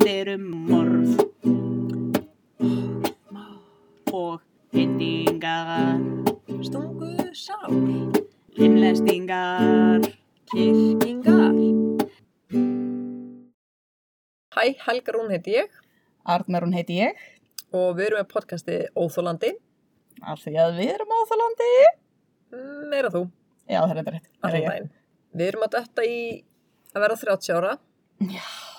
Podcastir um morð og hendingar, Stungu sár, limlestingar. kirkingar. Hæ, Helga Rún heiti ég Arnarún heiti ég, og við erum með podcasti Óþólandi. af því að við erum áþalandi. Meira þú, Já, það er þetta rétt. Við erum að detta í að vera 30 ára Já.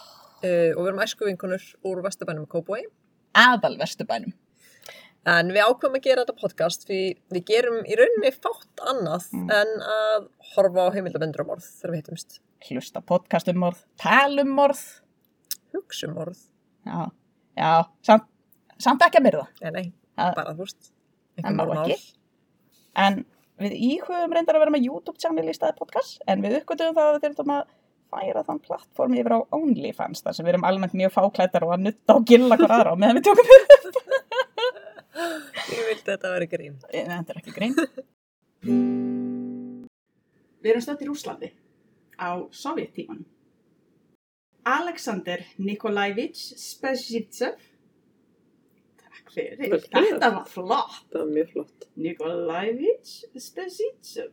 Uh, og við erum æsku vinkunur úr Vesturbænum Kópói. Aðal vesturbænum. En við ákveðum að gera þetta podcast því við gerum í rauninni fátt annað Mm. en að horfa á heimildabendur um orð þegar við hittumst. Hlusta podcast um morð, tala um morð. Hugsa um orð. Já, já, samt, samt ekki að myrða. Nei, nei, Það- bara þú veist. Það má ekki. En við íhugum reyndar að vera með YouTube-channel í staði podcast, en við uppgötum það að við þurfum að færa þann plattform yfir á OnlyFans, þar sem við erum almennt mjög fáklættar og að nutta og gilla hver aðra á meðan við tökum upp. Ég vildi að þetta veri grín. Þetta er ekki grein. Við erum stödd í Rúslandi á sovjettímanum. Alexander Nikolaevich Spesjitsov Takk fyrir, þetta var flott. Það var mjög flott. Nikolaevich Spesjitsov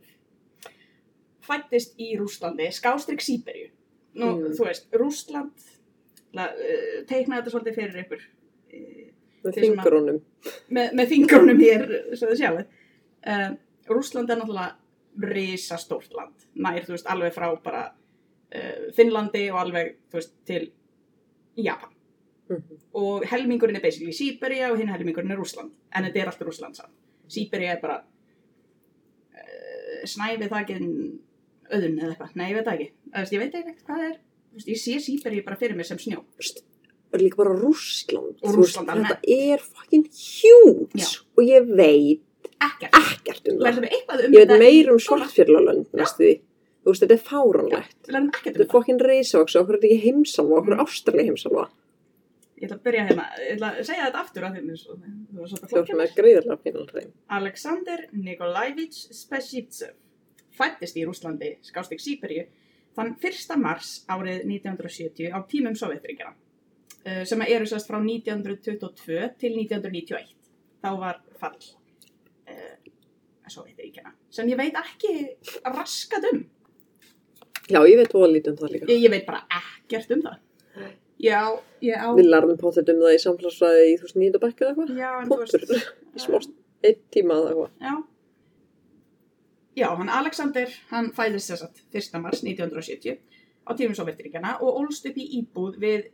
fættist í Rúslandi, skástrík Sýberju. Nú, Mm. þú veist, Rúsland uh, teiknaði þetta svolítið fyrir ykkur uh, Með fingrunum. með, með fingrunum hér, svo þið sjáu. Uh, Rúsland er náttúrulega risastórt land, nær, þú veist, alveg frá bara uh, Finnlandi og alveg, þú veist, til Japan. Mhm. Og helmingurinn er basically Sýberia og hinn helmingurinn er Rúsland, en þetta er alltaf Rúsland saman. Sýberia er bara snæfið þakkinn auðun eða eitthvað, nei, ég veit ekki. Veist, ég veit ekkert hvað er, veist, ég sé Sýberia bara fyrir mér sem snjó. Er líka bara Rússland. Og Þú Rússland veist. Þetta er fucking huge. Og ég veit Ekkert. ekkert um það. Um Ég veit meir um því. Þú veist, þetta er lærðum ekkert Þetta um er fokkin reysavaks okkur er ekki heimsálfa, okkur er Mm. ástrali heimsálfa. Ég ætla að byrja hérna, ég ætla að segja þetta aftur að að þú með greiðarlega fínan hreim. Alexander Nikolaevich Spesjitsov fættist í Rúslandi, skástík Sýberíu, þann 1. mars árið 1970 á tímum Sovjetríkjana, uh, sem eru sérst frá 1922 til 1991. Þá var fall uh, Sovjetríkjana, sem ég veit ekki raskat um. Já, ég veit óa lítið um það líka. Ég, ég veit bara ekkert um það. Já, ég á... Við lærðum pottet um það í samfélagsfræði í þú veist nýjönda bekku eða eitthvað. Já, en þú Punktur. veist... Í smást, einn tíma eða eitthvað. Já. Já, hann Alexander, hann fæðist þess að 1. mars 1970 á tímum Sovjetiríkjana og ólst upp í íbúð við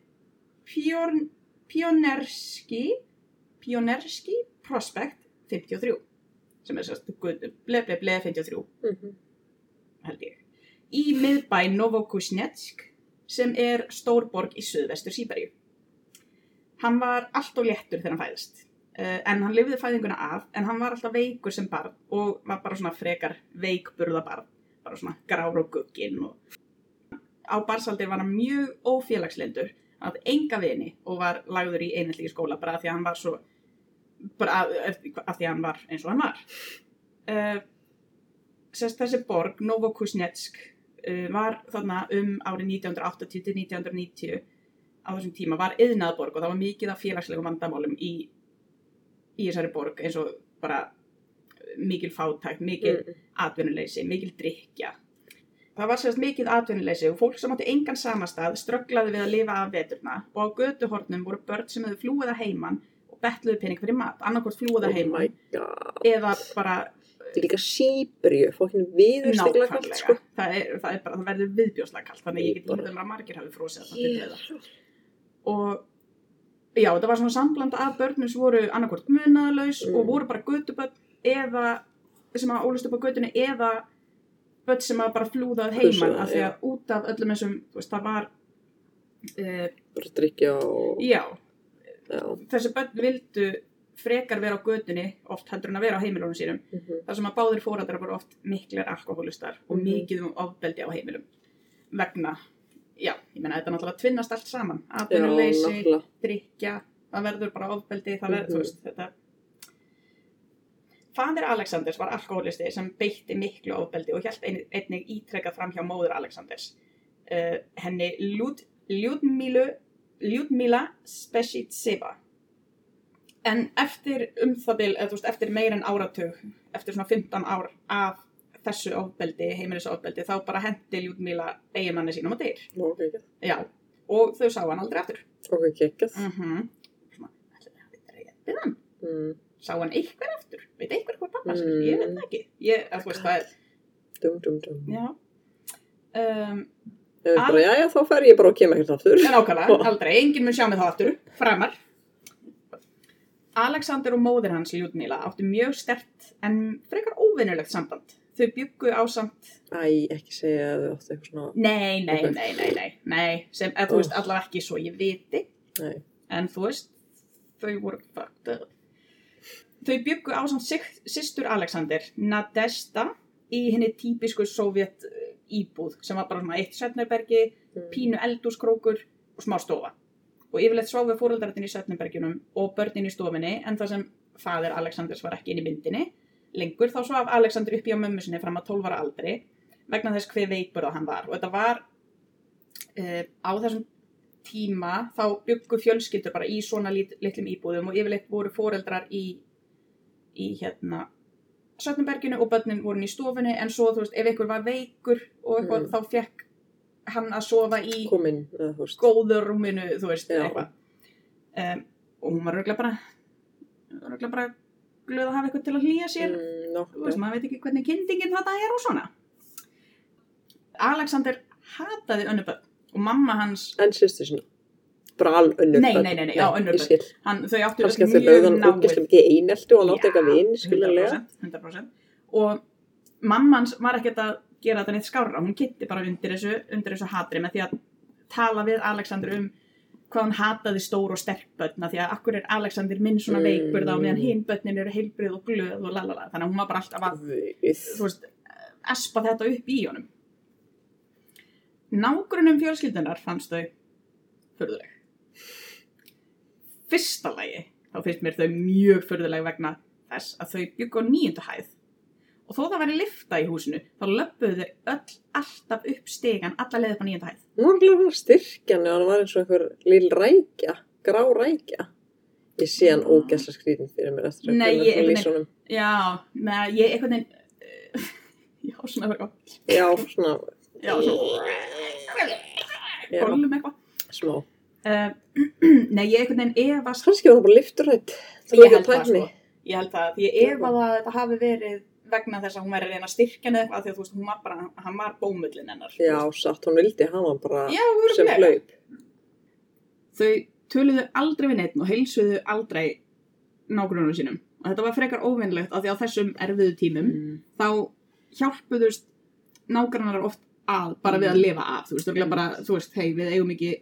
Pjorn, Pjonerski, Pjonerski Prospect 53, sem er sérst ble, ble, ble 53, Mhm. held ég, í miðbæ Novokusnetsk, sem er stórborg í suðvestur Sýberíu. Hann var allt og léttur þegar hann fæðist. Uh, en hann lifði fæðinguna af, en hann var alltaf veikur sem barn og var bara svona frekar veikburða barn, bara svona grár og gugginn og á barsaldir var hann mjög ófélagslindur, hann hafði enga vini og var lagður í einhelli skóla bara af því að hann var svo, bara af, því að hann var eins og hann var. Uh, sérst þessi borg, Novokusnetsk, uh, var þarna um árið 1980 til 1990 á þessum tíma var yðnaðborg og það var mikið af félagslegum vandamálum í í þessari borg eins og bara mikil fátækt, mikil Mm. atvinnuleysi, mikil drikja. Það var sérst mikið atvinnuleysi og fólk sem átti engan samastað strögglaði við að lifa af veturna og á götuhornum voru börn sem hefðu flúið að heiman og betluðu pening fyrir mat, annarkvort flúið að Oh heiman god. eða bara Þetta er líka síbrju, fokkin viðurstegla kallt, sko. Það, er, það, er bara, það verður viðbjóslega kallt, þannig að ég get ímyndað mér að margir hafi frosið þetta fyrir það. og já, þetta var svona samblanda af börnum sem voru annarkvort munaðalaus Mm. og voru bara götuböld eða sem að ólust upp á götunni eða börn sem að bara flúðað Flússuðu, af því að út af öllum þessum, veist, það var uh, Bara drikja og... já, Já. þessi börn vildu frekar vera á götunni oft heldur en að vera á heimilunum sínum Mhm. þar sem að báðir fórældrar voru oft miklir alkohólistar og Mhm. mikið um ofbeldi á heimilum vegna, já, ég meina þetta náttúrulega tvinnast allt saman, náttúrulega. drikja, það verður bara ofbeldi, það verður, Mhm. þú veist, þetta Fadir Alexanders var alkohólisti sem beitti miklu ofbeldi og hjælt einnig, einnig ítrekkað fram hjá móður Alexanders. Uh, henni Ljúd, Ljúdmílu Ljudmila Spesitseva. En eftir um það bil, eftir meir en áratug, eftir svona 15 ár af þessu ofbeldi, heimilisofbeldi, þá bara hendi Ljudmila eiginmanni sínum á dyr. Ok, ekki. Já, og þau sá hann aldrei aftur. Ok, ekki. Mm -hmm. Svona, það hafi drepið hann? Mm. Sá hann eitthvað aftur? Veit eitthvað hvað pappa sem? Mm. Ég veit það ekki. Ég, að þú veist, það er, Dum, dum, dum. já. Um, Ég bara, já, já, þá fer ég bara og kem ekkert aftur. En ákvæmlega, aldrei, enginn mun sjá mig þá aftur, framar. Alexander og móðir hans, Ljúdmíla, áttu mjög stert en frekar óvinnulegt samband. Þau byggu á samt, Æ, ekki segja að þau áttu eitthvað svona... nei, nei, Ok. nei, nei, nei, nei, sem, eða þú veist, allavega ekki svo ég viti, Nei. en þú veist, þau voru fucked up. Þau byggu á samt systur Alexander, Nadesta, í henni típisku sovjet eh, íbúð, sem var bara svona eitt svefnerbergi, Mm. pínu eldúskrókur og smá stofa. Og yfirleitt sváfu fóröldarinn í Sötnumbergjunum og börnin í stofinni en það sem fadir Alexanders var ekki inn í myndinni. Lengur þá svaf Alexander upp í á mömmu sinni fram að 12 ára aldri vegna þess hver veikburða hann var. Og þetta var uh, á þessum tíma þá byggu fjölskyldur bara í svona lit, litlum íbúðum og yfirleitt voru fóreldrar í, í hérna Sötnumberginu og börnin voru í stofinni en svo þú veist ef einhver var veikur og eitthvað Mm. þá fekk hann að sofa í Kominn, eða þú veist. góður rúminu, þú veist. Um, og hún var röglega bara, röglega bara glöð að hafa eitthvað til að hlýja sér. Mm, Þú veist, maður veit ekki hvernig kynningin þetta er og svona. Alexander hataði önnu börn og mamma hans, En sýstu sinna. Bara al önnur Nei, nei, nei, já, hann, þau áttu þau mjög lögðan náið. ógislega mikið einelti og hann átti eitthvað vin, skiljanlega. 100%, 100%. Og mamma hans var ekkert að gera þetta neitt skárra. Hún kitti bara undir þessu, undir þessu hatri með því að tala við Alexander um hvað hann hataði stór og sterk börn af því að akkur er Alexander minn svona Mm. veikburða og meðan hinn börnin eru heilbrið og glöð og lalala. Þannig að hún var bara alltaf að, veist, espa þetta upp í honum. Nágrunum fjölskyldunar fannst þau furðuleg. Fyrsta lagi, þá finnst mér þau mjög furðuleg vegna þess að þau byggu á nýjöndu hæð. Og þó það væri lifta í húsinu, þá löpuðu þau öll alltaf upp stegan alla leið upp á nýjöndu hæð. Hún var alveg styrkjan og hann var eins og einhver lill rækja, grá rækja. Ég sé hann ógæsla skrýtin fyrir mér eftir að Nei, ég- lýsunum. Já, með ég veginn, uh, já, svona eitthvað, Já, svona, já, svona, já, hólum eitthvað. smá. Uh, nei, ég einhvern veginn efast Kannski var hann bara lifturrætt. Ég held það sko. Ég held það, því ég ef að það hafi verið vegna þess að hún væri að reyna að styrkja henni eitthvað, því að þú veist, hún var bara, hann var bómullin hennar. Já, satt, hún vildi hafa hann bara Já, sem hlaup. Þau töluðu aldrei við neitt og heilsuðu aldrei nágrunum sínum. Og þetta var frekar óvinnlegt af því á þessum erfiðu tímum, Mm. þá hjálpuðust nágrannar oft að, bara við að lifa af, þú veist, örugglega bara, þú veist, hei, við eigum ekki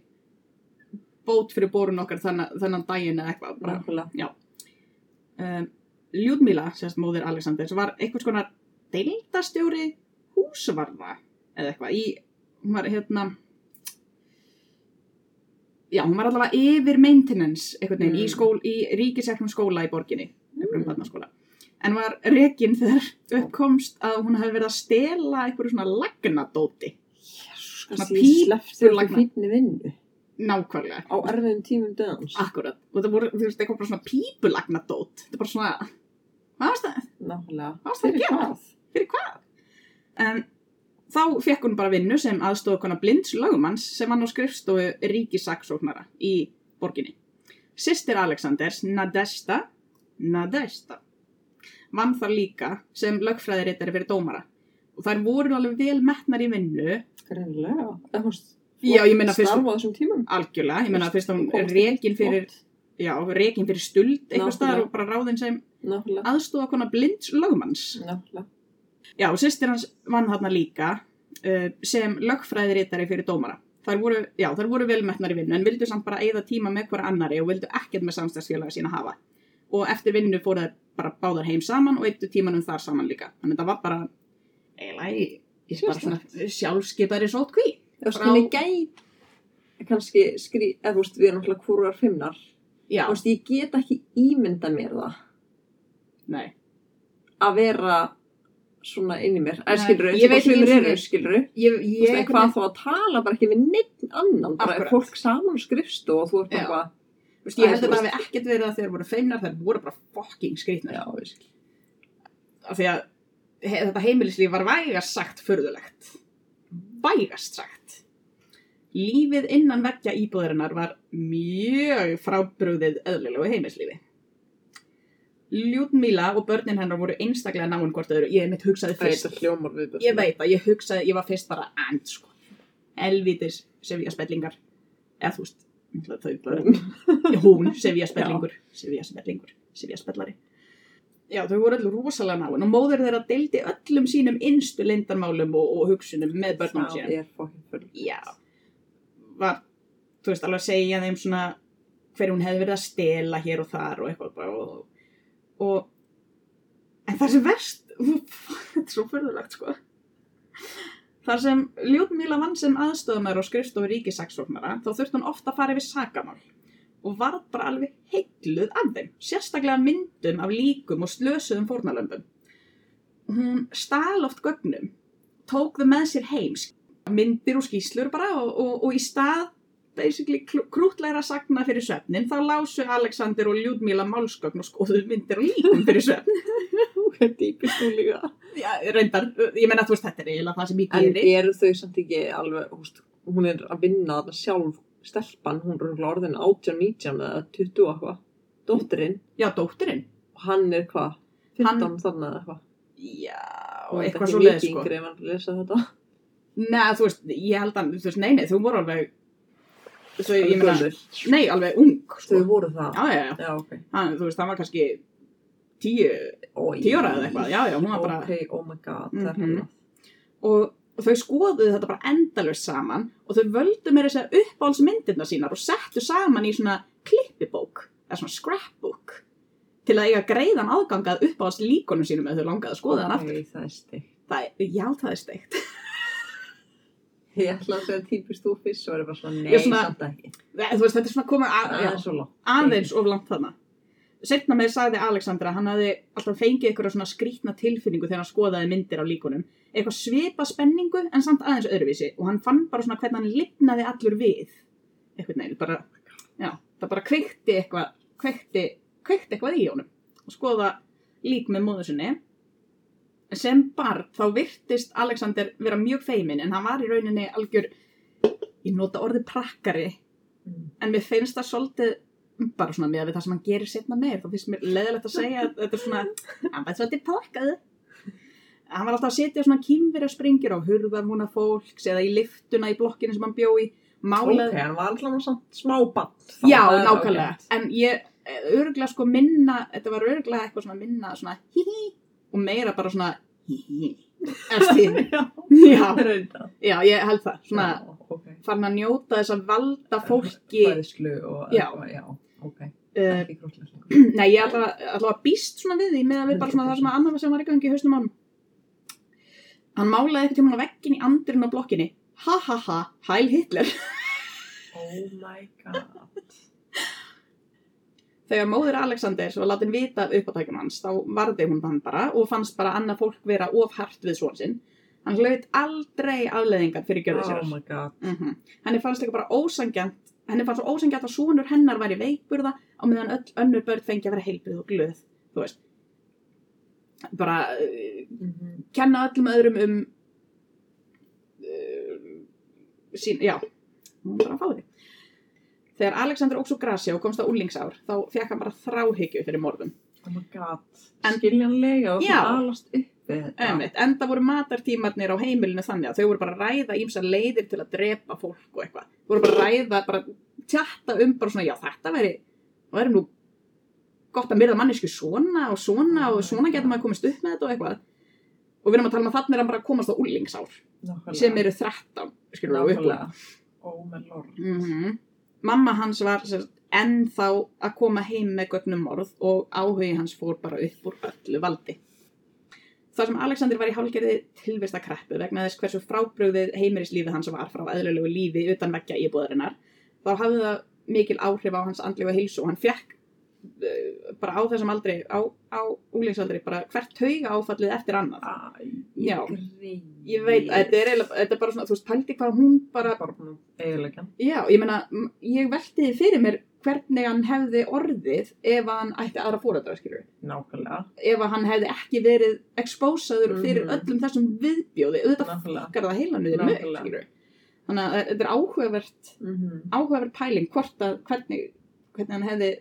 bót fyrir borun okkar þennan, þennan daginn eða eitthvað, bara, Nákvæmlega. um, Ljúdmíla, sérst móðir Alexanders, var einhvers konar deildastjóri húsvarða eða eitthvað. Í, hún var hérna já, hún var allavega yfir maintenance veginn í, Mm. skól, í ríkisæknum skóla í borginni, barnaskóla. En var rekin þegar uppkomst að hún hefði verið að stela einhverju svona lagnadóti. Svona fínni vinnu. Nákvæmlega, á erfiðum tímum döðans. akkurat. Og það voru, þú veist, eitthvað svona pípulagnadót. Þetta er bara svona, hvað varst það? Nákvæmlega. Hvað varst það að gera? fyrir hvað? En þá fekk hún bara vinnu sem aðstofakona blinds lögumanns sem hann á skrifstofu ríkisaksóknara í borginni. Sistir Alexanders, Nadesta, Nadesta, vann þar líka sem lögfræðirittari fyrir dómara. Og þær voru alveg vel metnar í vinnu, Greinlega. Já, ég meina fyrst- á algjörlega, ég meina fyrst er rekin fyrir, já, rekin fyrir stuld eitthvað staðar og bara ráðin sem Nákvæmlega. aðstofakona blinds lögumanns. Nákvæmlega. Já, sýstir hans vann þarna líka uh, sem lögfræðirittari fyrir dómara. Þær voru, já, þær voru velmetnar í vinnu en vildu samt bara eigða tíma með hver annari og vildu ekkert með samstæðsfélaga sína hafa. Og eftir vinnu fóru þær bara báðar heim saman og eittu tímanum þar saman líka. Þannig þetta var bara, eiginlega, sjálfskipari sótkví. Já, henni gæt kannski skrí, eða þú veist, við erum náttúrulega hvúrar fimmnar. Já, Þú veist, ég get ekki ímynda mér það nei, að vera svona inn í mér. En skilur, ég eins og veit bara einu eru, skilur. Ég, Þú ég, hvað þá að tala bara ekki við neitt annan, bara Akkurat. fólk saman skrifstu og þú ert bara Já. eitthvað, Þú veist, ég held Æ, að þú hafi ekkert verið að þeir voru feimnar, þeir voru bara fucking skrýtnar. já, ég skil. Af því að he, þetta heimilislíf var vægast sagt förðulegt. Vægast sagt. Lífið innan veggja íbúðarinnar var mjög frábrugðið eðlilegu heimilislífi. Ljúdmíla og börnin hennar voru einstaklega náinn hvort öðru. Ég mitt hugsaði fyrst. þetta hljómar við Ég veit að ég hugsaði, ég var fyrst bara and sko. Elvítis Sevilla spellingar. Eða þú veist, þau börn. hún, Sevilla spellingur Sevilla spellingur, Sevilla spellari já, þau voru allir rosalega náin og móður þeirra deildi öllum sínum innstu lindarmálum og, og hugsunum með börnum er full. já var, þú veist, alveg að segja þeim svona hver hún hefði verið að stela hér og þar og eitthvað og, og en það sem verst þetta er svo fyrðulegt sko þar sem Ljóðmíla vann sem aðstöðumar og skrifstofu ríkisaksóknara þá þurfti hún ofta að fara yfir sakamál og varð bara alveg heilluð af þeim, sérstaklega myndum af líkum og slösuðum fórnalömbum. Hún stál oft gögnum, tók þau með sér heim, myndir og skýslur bara og, og, og í stað basically krú- krútlegra sagna fyrir svefnin þá lásu Alexander og Ljúdmíla málsgögn og skoðuðu myndir og líkum fyrir svefn. Það er dýpist þú líka. Já, reyndar, ég menna þú veist þetta er eiginlega það sem ég En geri. eru þau samt ekki alveg, húst, hún er að vinna þarna sjálf, stelpan, hún er orðin 18, 19 eða 20 og eitthvað. Dóttirinn, Já, dóttirinn. og hann er hvað? 15 Hann- þannig eða eitthvað. Já, er eitthvað svo leið sko. Nei, þú veist, ég held að, þú veist, nei, nei, þú voru alveg, svo ég meina, nei, alveg ung, Þau sko. voru það. Já, já, já, Já, ok. hann, þú veist, hann var kannski tíu, Oj. tíu ára eða eitthvað, já, já, hún var bara, Ok, oh my god, það er Mhm. og, þau skoðuðu þetta bara endalust saman og þau völdu meira þess að uppáhaldsmyndirna sínar og settu saman í svona klippibók, eða svona scrapbook, til að eiga greiðan aðgangað uppáhalds líkonum sínum eða þau langaði að skoða hann aftur. Það er steikt. Það, já, það er steikt. Ég ætla að segja típist þú fyrst og er bara svona, nei, svona- samt ekki. Veist, þetta er svona komið að, Það já, svo langt. aðeins of langt þarna. Setna með sagði Alexandra að hann hafði alltaf fengið eitthvað svona skrítna tilfinningu þegar hann skoðaði myndir á líkunum. Eitthvað svipa spenningu en samt aðeins öðruvísi og hann fann bara svona hvernig hann lifnaði allur við. Eitthvað neil, bara, já, það bara kveikti eitthvað, kveikti, kveikti eitthvað í honum. Og skoða lík með móður sinni. Sem barn þá virtist Alexander vera mjög feimin en hann var í rauninni algjör, ég nota orðið prakkari. Mm. en mér finnst það svolítið bara svona með það sem hann gerir setna meir þá finnst mér leðilegt að segja að þetta er svona hann var svolítið pakkaði hann var alltaf að setja svona kýmverja springir á hurðar húna fólks eða í liftuna í blokkinu sem hann bjó í. Málaði, Ok, hann var alltaf samt smá bann. já nákvæmlega. en ég örgulega sko minna þetta var örgulega eitthvað svona minna svona hihi og meira bara svona Já, já, ég held það svona Já, ok. farin að njóta þess að valda fólki Fæðslu og Já. já, ok. uh, Ekki krútlega. Nei, ég ætla, ætla að býst svona við því með að við bara svona það sem að annar sem var í gangi hausnum á hann. Málaði eitthvað tíma á veggin í andurinn á blokkinni. Ha ha ha, Heil Hitler. Oh my god. Þegar móðir Alexanders var látin vita af uppátækjum hans, þá varði hún hann bara og fannst bara annað fólk vera of hart við svon sinn. Hann hlaut aldrei afleðingar fyrir gjörðu sér. Oh my god. Mm Henni fannst líka bara ósangjant, henni fannst ósangjant að sonur hennar væri veikburða á meðan öll önnur börn fengi að vera heilbrið og glöð, þú veist. Bara uh, Mhm. kenna öllum öðrum um uh, sín, já, hún bara að fá því. Þegar Alexander óks úr grasi og komst á úlingsár, þá fekk hann bara þráhyggju fyrir morðum. Oh my god. En- Skiljanlega og Já. þú alast upp við þetta. Einmitt, enda voru matartímarnir á heimilinu þannig að þau voru bara að ræða ímsa leiðir til að drepa fólk og eitthvað. Þau voru bara að ræða, bara tjatta um bara svona, já þetta væri, það væri nú gott að myrða mannesku svona og svona og svona getur maður komist upp með þetta og eitthvað. Og við erum að tala um að þannig er hann bara að komast á úlingsár Nákvæmlega. sem eru 13, skilur við, og upp Mamma hans var ennþá að koma heim með gögnum morð og áhugi hans fór bara upp úr öllu valdi. Þar sem Alexander var í hálgerði tilvista kreppu vegna þess hversu frábröðið heimirislífið hans var frá eðlulegu lífi utan veggja íbúðarinnar, þá hafði það mikil áhrif á hans andlega heilsu og hann fekk bara á þessum aldri, á, á úlingsaldri, bara hvert tauga áfallið eftir annað. Æ, Já. Ég veit, þetta er, þetta er bara svona, þú veist, pældi hvað hún bara, eiginlega. já, ég meina, m- ég velti því fyrir mér hvernig hann hefði orðið ef hann ætti aðra fóreldra, skilur Nákvæmlega. ef hann hefði ekki verið expósaður fyrir Mhm. öllum þessum viðbjóði, auðvitað fuckar það heila niður með, Nákvæmlega. skilur Þannig að þetta er áhugavert, Mm -hmm. áhugavert pæling hvort að hvernig, hvernig hann hefði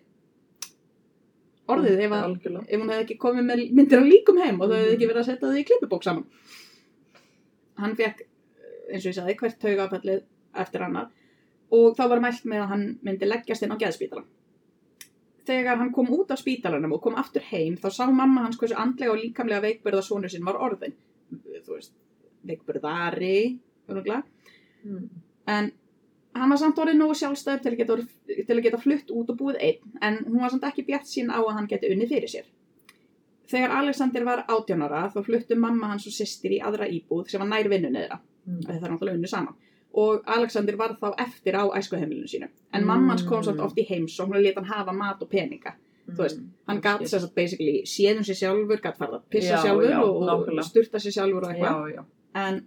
orðið ef, að, ef hún hefði ekki komið með myndir af líkum heim og það hefði ekki verið að setja þau í klippubók saman. Hann fekk, eins og ég sagði, hvert taugafallið eftir annað og þá var mælt með að hann myndi leggjast inn á geðspítala. Þegar hann kom út af spítalanum og kom aftur heim þá sá mamma hans hversu andlega og líkamlega veikburða sonur sinn var orðin. Þú veist, veikburðari, öruglega Mm. en hann var samt orðið nógu sjálfstæður til að, geta, til að geta flutt út og búið einn en hún var samt ekki bjart sín á að hann geti unnið fyrir sér. Þegar Alexander var 18 ára þá fluttu mamma hans og systir í aðra íbúð sem var nær vinnunni þeirra, Mm. það er náttúrulega unnu saman og Alexander var þá eftir á æskuheimilinu sínu en Mm. mamma hans kom samt oft í heims og hún leta hann hafa mat og peninga þú veist, hann Ég gat skil. sér satt basically séðum sér sjálfur, gat farið að pissa Já, sjálfur já, og, og sturta sér sjálfur og eitthvað en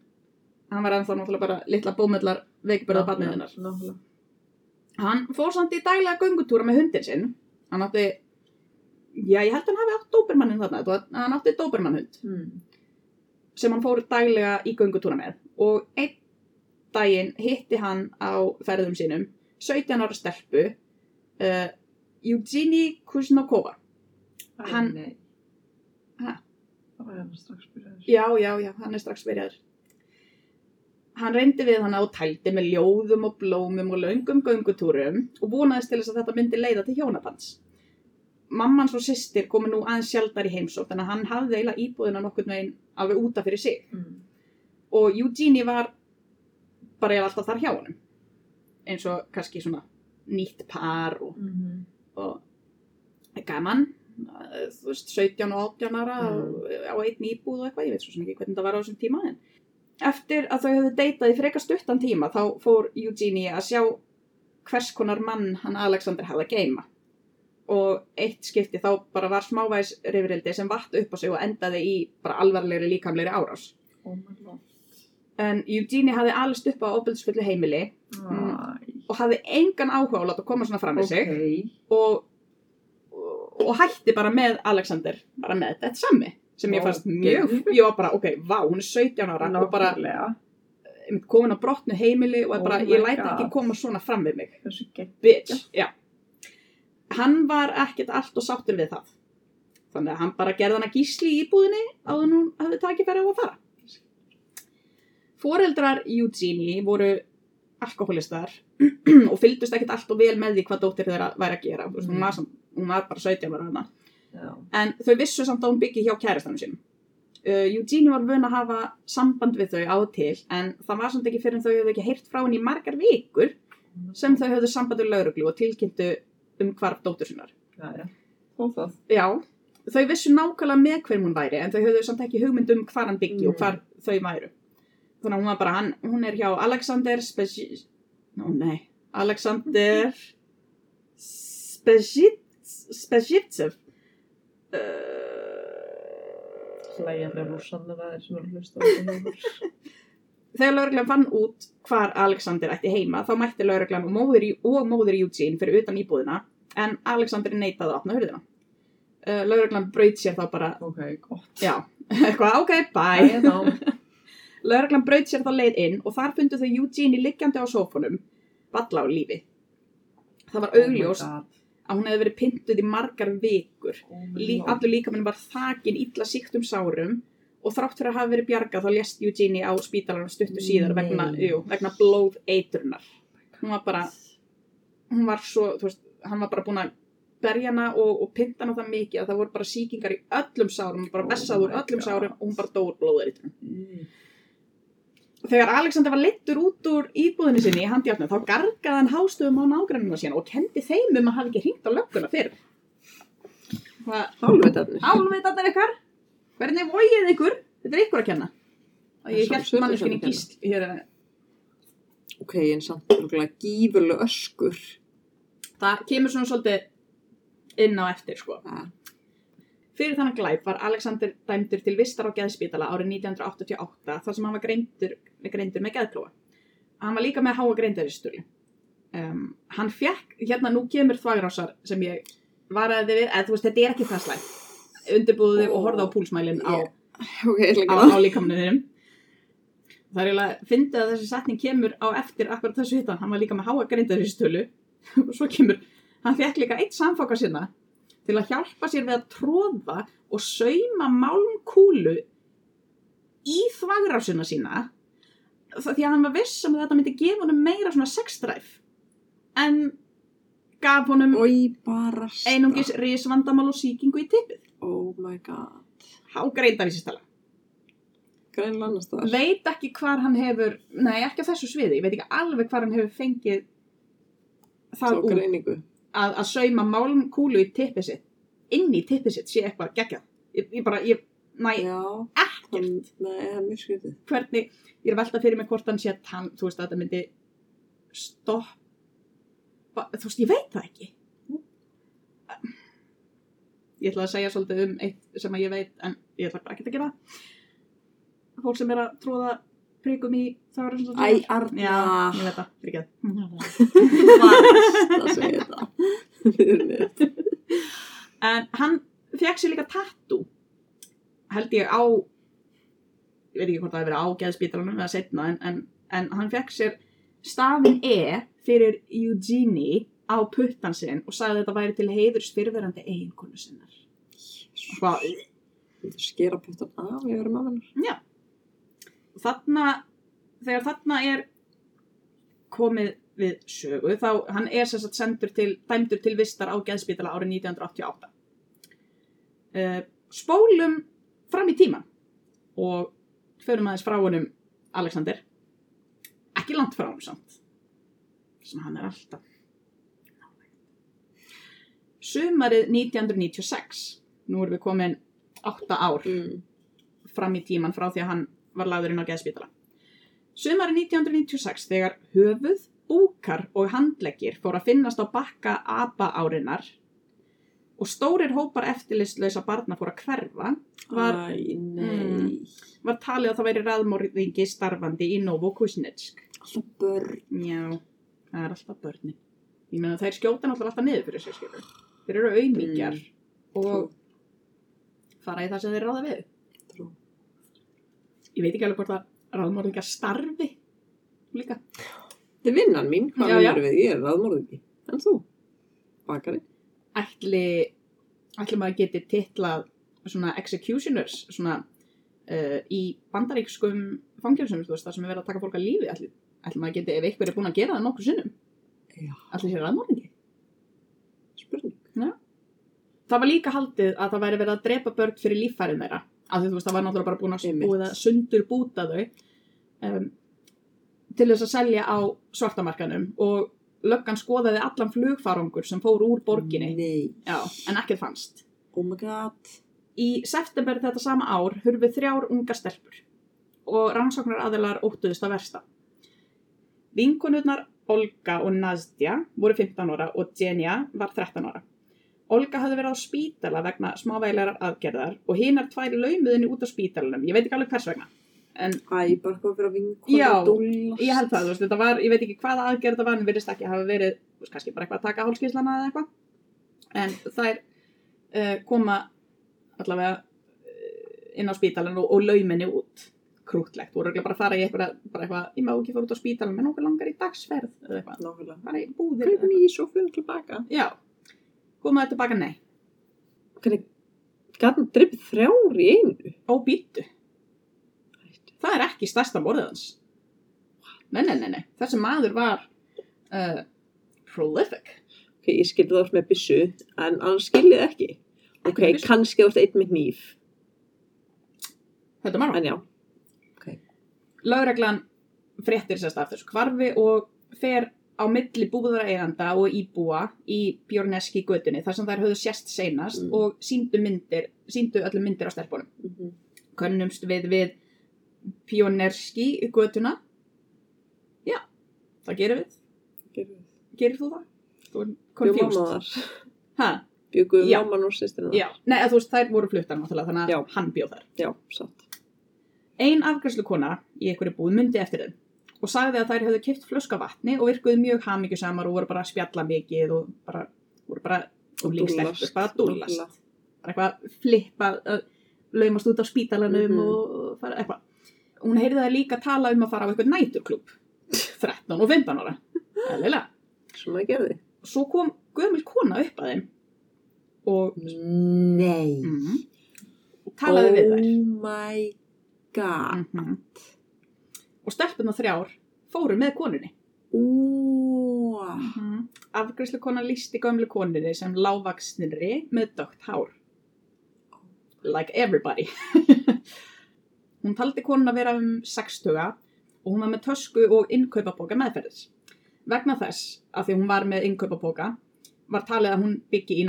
hann var ennþá náttúrulega bara litla bómullar veikburða barnið hennar Nákvæmlega. Hann fór samt í daglega göngutúra með hundin sinn. Hann átti, já ég held að hann hafi átt dóbermannin þarna, hann átti dóbermannhund Mm. sem hann fór daglega í göngutúra með. Og einn daginn hitti hann á ferðum sínum 17 ára stelpu, uh, Eugenie Kuznokova. Hann- nei. Ha? Það var hérna strax byrjaður. Já, já, já, hann er strax byrjaður. Hann reyndi við hana og tældi með ljóðum og blómum og löngum göngutúrum og vonaðist til þess að þetta myndi leiða til hjónabands. Mammans og systir komu nú aðeins sjaldar í heimsótt en hann hafði eiginlega íbúðina nokkurn veginn alveg útaf fyrir sig. Mm. Og Eugenie var bara eiginlega alltaf þar hjá honum. Eins og kannski svona nýtt par og, Mhm. og gaman, þú veist, 17 og 18 ára Mm. á einn íbúð og eitthvað, ég veit svo sem ekki hvernig það var á þessum tíma en eftir að þau hefðu deitað í frekar stuttan tíma þá fór Eugenie að sjá hvers konar mann hann Alexander hafði að geima og eitt skipti þá bara var smávæs rifrildi sem vatt upp á sig og endaði í bara alvarlegri líkamlegri árás Oh my god. en Eugenie hafði alist upp á ofbeldisfullu heimili Æ. og hafði engan áhuga á að láta koma svona fram með sig Ok. og, og, og hætti bara með Alexander bara með þetta sami sem ég fannst mjög, ég var bara, ok, vá, hún er 17 ára og bara Nákvæmlega. komin á brotnu heimili og Oh bara, ég læti ekki koma svona fram við mig. Bitch, já. Hann var ekkert allt og sáttur við það. Þannig að hann bara gerði hann að gísli í íbúðinni áður en hún hafði takið fyrir á að fara. Foreldrar Eugenie voru alkoholistar og fylgdust ekkert allt og vel með því hvað dóttir þeirra væri að gera. Veist, hún, var samt, hún var bara 17 ára hana Já. En þau vissu samt að hún byggi hjá kærastanum sínum. Uh, Eugenie var vön að hafa samband við þau á og til en það var samt ekki fyrir en þau höfðu ekki heyrt frá henni í margar vikur sem þau höfðu samband við lauruglu og tilkynntu um hvarf dóttur sinnar. Já, já. Og það. Já, þau vissu nákvæmlega með hverjum hún væri en þau höfðu samt ekki hugmynd um hvar hann byggi og Mm. hvar þau væru. Þannig að hún var bara, hann, hún er hjá Alexander Spezi... Nó, nei. Alexander Spezit... Spezitsev. Uh, Hlægjandi rússanir að þeir sem eru að hlusta á þetta. Þegar lauruglan fann út hvar Alexander ætti heima þá mætti lauruglan og móðir, og móðir Eugene fyrir utan íbúðina en Alexander neitaði að opna hurðina. Uh, lauruglan braut sér þá bara, Ok, gott. já, eitthvað, ok, bye. Þá. Lauruglan braut sér þá leið inn og þar fundu þau Eugenie liggjandi á sófunum, valla á lífi. Það var augljóst Oh my God. Að hún hefði verið pyntuð í margar vikur. Oh my Lí, allur líkaminn var þakin illa síktum sárum og þrátt fyrir að hafa verið bjargað þá lést Eugenie á spítalanum stuttu síðar vegna, jú, vegna blóð eitrunar. Hún var bara, hún var svo, þú veist, hann var bara búin að berja hana og, og pynta hana það mikið að það voru bara sýkingar í öllum sárum, bara Oh vessað úr my öllum sárum og hún bara dóur blóðeitrun. Mm. Þegar Alexander var leittur út úr íbúðinu sinni í handjátnum þá gargaði hann hástöðum á nágrannina sína og kendi þeim um að hafa ekki hringt á lögguna fyrir. Hvað, Hálfveitarnir. álveitarnir ykkar? Hvernig vógið ykkur? Þetta er ykkur að kenna. Og ég Það er sjálfsögðu manneskinni gísl hér Ok, en samt örugglega gífurlega öskur. það kemur svona svolítið inn á eftir sko. Ah. Fyrir þannig glæp var Alexander dæmdur til vistar á geðspítala árið 1988 þar sem hann var greindur, greindur með geðklóa. Hann var líka með háa greindaristölu. Um, hann fekk, hérna nú kemur þvagrásar sem ég varaði við, eða þú veist þetta er ekki það slæmt. Undirbúðu þig og horfði á púlsmælinn á, Ég- Ok, ég ætla á, á líkamniðinum. Það er eiginlega, fyndið að þessi setning kemur á eftir akkurat þessu hittan, hann var líka með háa greindaristölu og svo kemur, hann fekk líka eitt samfoka sinna til að hjálpa sér við að tróða og sauma málmkúlu í þvagrásina sína því að hann var viss um að þetta myndi gefa honum meira svona sexdræf en gaf honum einungis risvandamál og sýkingu í tippið. Oh my god. Hágreindar í sérstala. Veit ekki hvar hann hefur, nei ekki á þessu sviði, ég veit ekki alveg hvar hann hefur fengið Þá greiningu. Að, að sauma málmkúlu í tippið sitt. Inn í tippið sitt sé eitthvað geggjað. Ég, ég bara, ég, næ, ekkert. Nei, það er mjög skrítið. hvernig, ég er að velta fyrir mig hvort hann sé að hann, þú veist að þetta myndi stoppa, þú veist, ég veit það ekki. Ég ætla að segja svolítið um eitt sem að ég veit, en ég ætla ekki að gera. Fólk sem er að tróða prikum í það svona Æ, Arna. Já, ég veit það, fyrir ekki Varst að segja þetta. Fyrirnið. En hann fekk sér líka tattoo, held ég á, ég veit ekki hvort það hefur verið á geðspítalanum eða setna, en, en, en hann fekk sér stafin E fyrir Eugenie á puttan sinn og sagði að þetta væri til heiðurs fyrirverandi eiginkonu sinnar. Hvað, Þú skera puttan af yfir mammanar. Þarna, þegar þarna er komið við sögu, þá hann er sem sagt sendur til, dæmdur til vistar á geðspítala árið 1988. Uh, spólum fram í tíman og förum aðeins frá honum Alexander. Ekki langt frá honum samt, sem hann er alltaf. Sumarið 1996, nú erum við komin 8 ár Mm. fram í tíman frá því að hann var lagður inn á geðspítala. Sumari 1996 þegar höfuð, búkar og handleggir fór að finnast á bakka apa árinar og stórir hópar eftirlistlausa barna fór að hverfa var, Æ, nei. var talið að það væri raðmórðingi starfandi í Novokuznetsk. Alltaf börn. Já, það er alltaf börnin. Ég meina þær skjóta náttúrulega alltaf niður fyrir sér skilur. Þeir eru auðmíkjar og fara í það sem þeir ráða við. Ég veit ekki alveg hvort að ráðmórðingar starfi líka. Þetta er vinnan mín. Hvað Já, já. vinnur við? Ég er raðmorðingi. En þú? Bakari? Ætli, ætli maður geti titlað svona executioners svona uh, í bandaríkskum veist, það sem er verið að taka fólk að lífi. Ætli, ætli maður geti, ef einhver er búin að gera það nokkur sinnum, Já. ætli sér ráðmórðingi. Spurning. Það var líka haldið að það væri verið að drepa börn fyrir líffærið þeirra. Því þú veist, það var náttúrulega bara búin að, búið að sundur búta þau um, til þess að selja á svartamarkanum og löggan skoðaði allan flugfarangur sem fór úr borginni. Nei. Já, en ekkert fannst. Oh. Í september þetta sama ár hurfu þrjár ungar stelpur og rannsóknar aðilar óttuðist að versta. Vinkonurnar Olga og Nazdja voru 15 ára og Jenja var 13 ára. Olga hafði verið á spítala vegna smávægilegar aðgerðar og hinar tvær laumuðinni út á spítalanum. Ég veit ekki alveg hvers vegna. En Æ, bara hvað fyrir að vinkona Já, dúllast. ég held það, þú veist, þetta var, ég veit ekki hvaða aðgerð þetta var, en virðist ekki hafa verið, þú veist, kannski bara eitthvað að taka hálskíslana eða eitthvað. En þær uh, koma allavega uh, inn á spítalan og, og lauminni út krútlegt. Voru bara að fara í eitthvað, bara eitthvað, ég má ekki fara út á spítalan, menn okkur langar í dagsferð eða eitthvað. Bara í búðir. eða eitthvað. Já. Komaðu tilbaka, nei. Hvernig gæti hann drippið þrjár í einu? Ó, býttu. Það er ekki stærsta morðið hans. Nei, nei, nei, nei. Þessi maður var uh, prolific. Ok, ég skildi það með byssu, en annars skiljið ekki. Ok, Ekki kannski þú ert einn með hníf. Þetta marg. En já, Lögreglan fréttir sérst af þessu kvarfi og fer á milli búðareiganda og íbúa í Björneski götunni þar sem þær höfðu sérst seinast Mm. og síndu myndir, síndu öllum myndir á stelpunum. mm -hmm. Könnumst við við Björneski götuna. Já, það gerum við. gerum við. Gerir þú það? Bjúkuðu Já. mamman og sýstirina. Já, nei, þú veist, þær voru fluttar náttúrulega, þannig að Já. hann bjóð þar. Já, satt. Ein afgræslukona í einhverju búð myndi eftir þeim og sagði að þær hefðu kipt flöska vatni og virkuðu mjög hamingjusamar og voru bara að spjalla mikið og bara, voru bara, og líkstelpur, bara að dúllast. Bara eitthvað flippa, laumast út á spítalanum Mhm. og fara eitthvað. Hún heyrði það líka tala um að fara á eitthvað næturklúb, 13 og 15 ára, maður gerði. Svo kom gömul kona upp að þeim og Nei. mm, talaði við þær. Oh my god. Mm Og stelpuna þrjár fóru með konunni. Mm Afgræslu kona lísti gömlu konunni sem lágvaksnirri með dögt hár. Like everybody. hún taldi konun að vera um 60 og hún var með tösku og innkaupaboka meðferðis. Vegna þess að því hún var með innkaupaboka var talið að hún byggi í.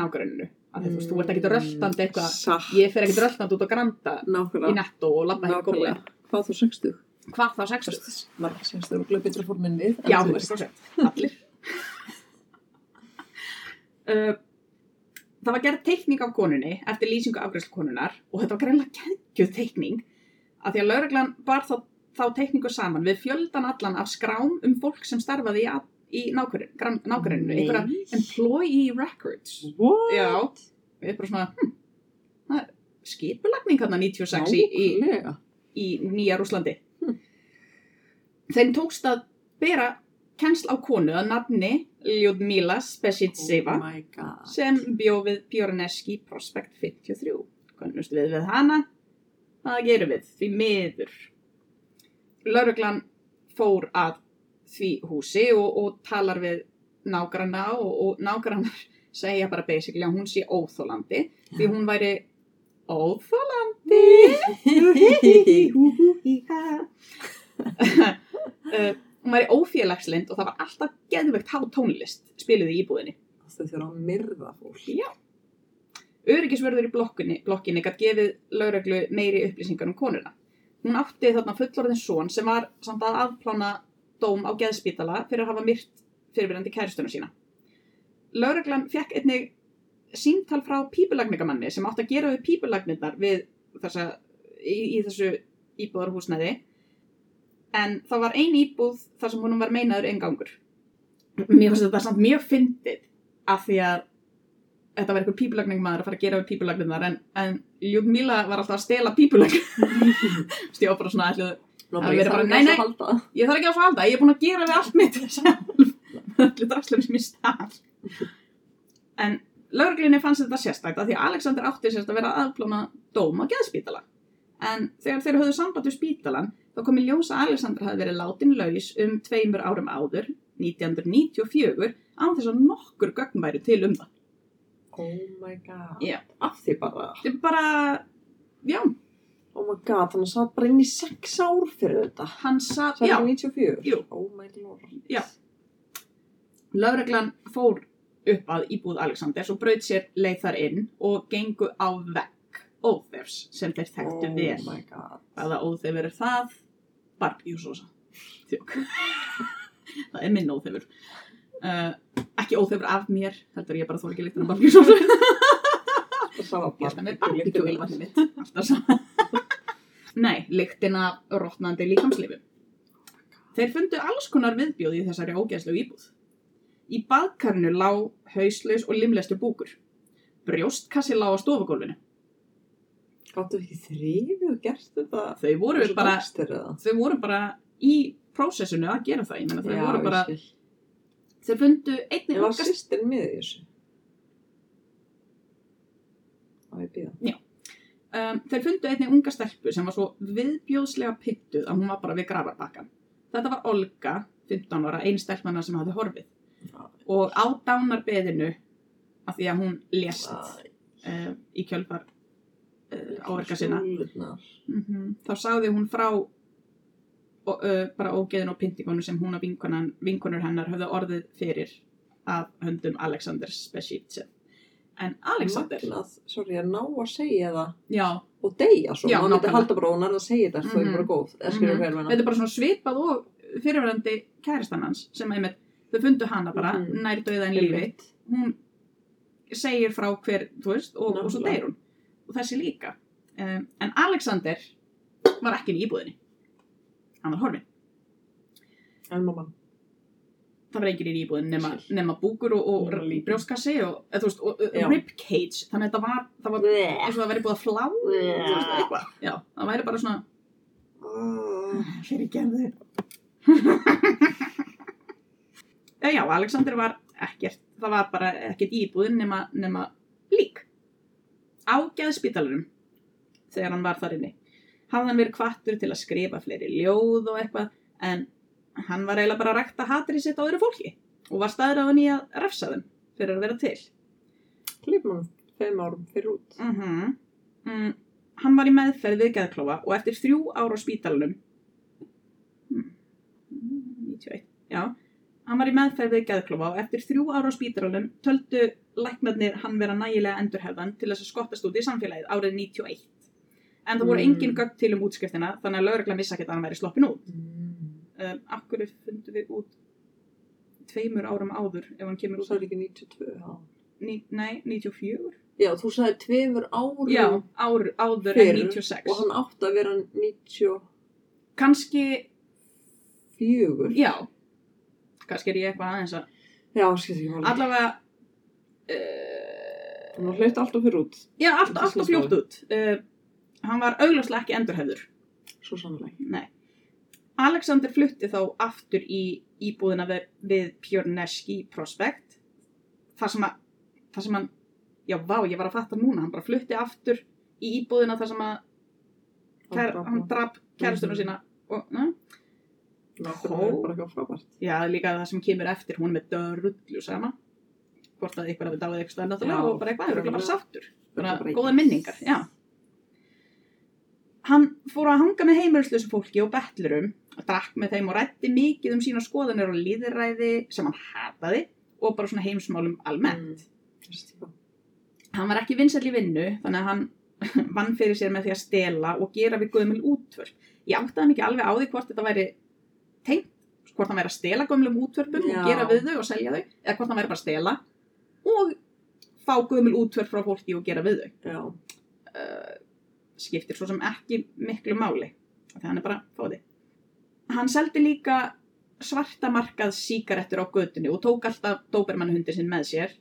Af því þú veist, þú ert ekkert röltandi eitthvað. Ég fer ekkert röltandi út á granda í Nákvæmlega. netto og labba heim góðlega. Hvað þú 60? Hvað þá 60? Margir 60 og glöð betra fór minn við. en Já, þú 100%. Allir. uh, það var gerð teikning af konunni eftir lýsingu afgræslu konunar og þetta var greinlega geggjöð teikning af því að lauruglan bar þá, þá teikningu saman við fjöldan allan af skrám um fólk sem starfaði í, að- í nákvæminu, einhverja employee records. What? Já, við erum bara svona, hm, skipulagning hann 96 í, í, í Nýja Rúslandi. Þeim tókst að bera kennsl á konu að nafni Ljudmila Spesitseva Oh sem bjó við Pjórneski Prospect 53. Kannust við við hana? Það gerum við, því miður. Lauruglan fór að því húsi og, og talar við nágranna og, og nágrannar segja bara basically að hún sé óþólandi því hún væri óþólandi uh, hún væri ófélagslind og það var alltaf geðvegt há tónlist spiluð í íbúðinni Það þurfa að myrða fólk. Já. Öryggisvörður í blokkinni, blokkinni gætt gefið lauruglu meiri upplýsingar um konuna. Hún átti þarna fullorðin son sem var samt að afplána dóm á geðspítala fyrir að hafa myrt fyrirverandi kæristunum sína. Lauruglan fekk einnig síntal frá pípulagningamanni sem átti að gera við pípulagnirnar við þessa, í, í þessu íbúðarhúsnæði en það var ein íbúð þar sem honum var meinaður engangur. Mér finnst þetta samt mjög fyndið af því að þetta var eitthvað pípulagningmaður að fara að gera við pípulagnirnar en, en Ljúkmíla var alltaf að stela pípulagn stjóð bara svona ætluð Nú, Það ég verður þarf bara, ekki nei, nei. ég þarf ekki að fá alltaf, ég er búin að gera við allt mitt allir drastlum sem ég stað en lauruglinni fannst þetta sérstækt að því að Alexander átti sérst að vera að aðplóna dóm á geðspítala en þegar þeir höfðu samband við spítalan þá kom í ljós að Alexander hafði verið látin laus um tveimur árum áður 1994 án þess að nokkur gögn væri til um það Oh my god. Já. Af því bara. er bara, já, Oh my god, þannig að það satt bara inn í sex ár fyrir þetta. hann satt, já, er 94. Jú. Oh my lord. Já. Lögreglan fór upp að íbúð Alexanders og braut sér leið þar inn og gengu á vegg óþefs sem þeir þekktu oh vel. my god. Hvaða óþefur er það? Barbjúsósa. Þjók. það er minn óþefur. Uh, ekki óþefur af mér, heldur ég bara þóla ekki líktan af barbjúsósa. Það að er barbjúsósa. Alltaf svo. Nei, lyktin af rótnandi líkamslifum. Þeir fundu alls konar viðbjóð í þessari ógeðslegu íbúð. Í baðkarinu lá hauslaus og limlestur búkur. Brjóstkassi lá á stofugólfinu. Gáttu ekki þrifið og gert þetta? Þau voru bara, þau voru bara í prósessinu að gera það. Ég meina, þau Já, voru bara, þau fundu einnig Ég var okkar sýstin með í þessu. Á ég býða. um, þeir fundu einnig unga stelpu sem var svo viðbjóðslega pyttuð að hún var bara við grafarbakkan. Þetta var Olga, 15 ára, einn stelpmanna sem hafði horfið. Og á dánarbeðinu, af því að hún lést uh, í kjölfar áverka sinna, mm þá sagði hún frá og, uh, bara ógeðin og pyntingonu sem hún og vinkonur hennar höfðu orðið fyrir af höndum Alexander Spesivtsev. En Alexander, Magnað, sorry, að ná að segja það já, og deyja svo, Já, maður myndi nákvæmlega. halda bara og hún er að segja þetta, þau Mhm. er bara góð, Mhm. hver menna. þetta er bara svona svipað og fyrirverandi kæristan hans sem einmitt, þau fundu hana bara Mhm. nær döða en lífi, hún segir frá hver, þú veist, og, og svo deyr hún. Og þessi líka. Um, en Alexander var ekki í íbúðinni. Hann var horfinn. En mamma. Það var enginn inn í íbúðinni nema, nema búkur og, og brjóskassi og, veist, og, ribcage. Þannig að þetta var, það var eins og það væri búið að flá, veist, eitthvað. Já, það væri bara svona, fyrir gerðu. Já, já, Alexander var ekkert, það var bara ekkert íbúðin nema, nema lík. Á geðspítalurum, þegar hann var þar inni, hafði hann verið kvattur til að skrifa fleiri ljóð og eitthvað, en hann var eiginlega bara að rækta hatrið sitt á öðru fólki og var staðræðan í að refsa þeim fyrir að vera til. Klipum hann fimm árum fyrir út. Mm mm, hann var í meðferð við geðklofa og eftir þrjú ára á spítalunum mm, 91, já. Hann var í meðferð við geðklofa og eftir þrjú ára á spítalunum töldu læknarnir hann vera nægilega endurhefðan til þess að skottast út í samfélagið árið 91 en það voru Mm. engin gögn til um útskriftina þannig að lögregla missa ekki að hann væri sloppin út Mm. um, akkur fundum við út tveimur árum áður ef hann kemur út sagði ekki 92, já. ní, nei, 94 Já, þú sagði tveimur árum já, ár, áður Fyrr, en 96 og hann átti að vera 94. kannski Já, kannski er ég eitthvað aðeins að Já, skil máli. allavega uh, Hann var hlautt alltaf fyrir út. já, allt, Þetta allt og snýst fljótt út uh, hann var augljóslega ekki endurhefður Svo sannlega. nei Alexander flutti þá aftur í íbúðina við, við Pjörneski Prospect þar sem að þar sem hann, já vá, ég var að fatta núna hann bara flutti aftur í íbúðina þar sem að kær, hann hana. drap kæristuna Mhm. sína og, bara eitthvað frábært. Já, líka það sem kemur eftir, hún með dörrullu sama. Hvort að ykkur hafi dáið eitthvað og bara eitthvað, það er bara sáttur. Góða minningar, já. Hann fór að hanga með heimilislösu fólki og betlurum, drakk með þeim og rætti mikið um sína skoðanir og líðræði sem hann hataði og bara svona heimsmálum almennt. Mm. Hann var ekki vinsæll í vinnu, þannig að hann vann fyrir sér með því að stela og gera við gömul útvörp. Ég áttaði mikið alveg á því hvort þetta væri tengt, hvort hann væri að stela gömlum útvörpum Já. og gera við þau og selja þau, eða hvort hann væri bara að stela og fá gömul útvörp frá fólki og gera við þau. Já. Uh, skiptir svo sem ekki miklu máli, þannig hann er bara fóði. Hann seldi líka svarta markað síkarettur á götunni og tók alltaf dóbermannhundi sinn með sér.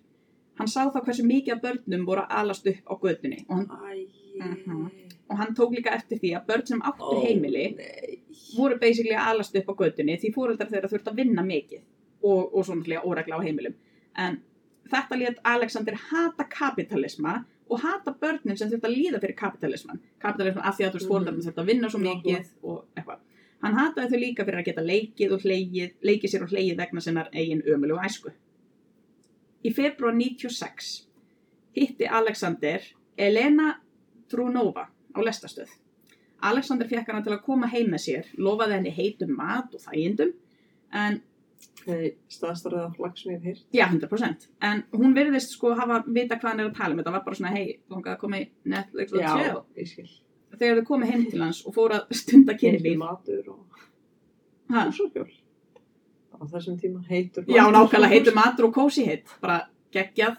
Hann sá þá hversu mikið af börnum voru að alast upp á götunni og hann, Æ. Mhm. og hann tók líka eftir því að börn sem áttu Ó, heimili Nei. voru basically að alast upp á götunni því fóreldrar þeirra þurft að vinna mikið og, og svona óregla á heimilum. En þetta lét Alexander hata kapitalisma og hata börnin sem þurft að líða fyrir kapitalisman. Kapitalisman af því að þú veist Mhm. fóreldrarnir þurft að vinna svo mikið og eitthvað. Hann hataði þau líka fyrir að geta leikið og hleyið, leikið sér og hleyið vegna sinnar eigin ömulegu æsku. Í februar 96 hitti Alexander Elena Trunova á lestastöð. Alexander fekk hana til að koma heim með sér, lofaði henni heitum mat og þægindum, en staðstarðið af lag sem ég hef heyrt. já, 100%. En hún virðist sko hafa vita hvað hann er að tala um, þetta var bara svona, hei, þú að koma í Netflix og skil. Þegar þau komið heim til hans og fóru að stunda kynlíf. matur og Ha? húsarkjól. Á þessum tíma heitur Já, matur. nákvæmlega heitum matur og kósi hitt, bara geggjað,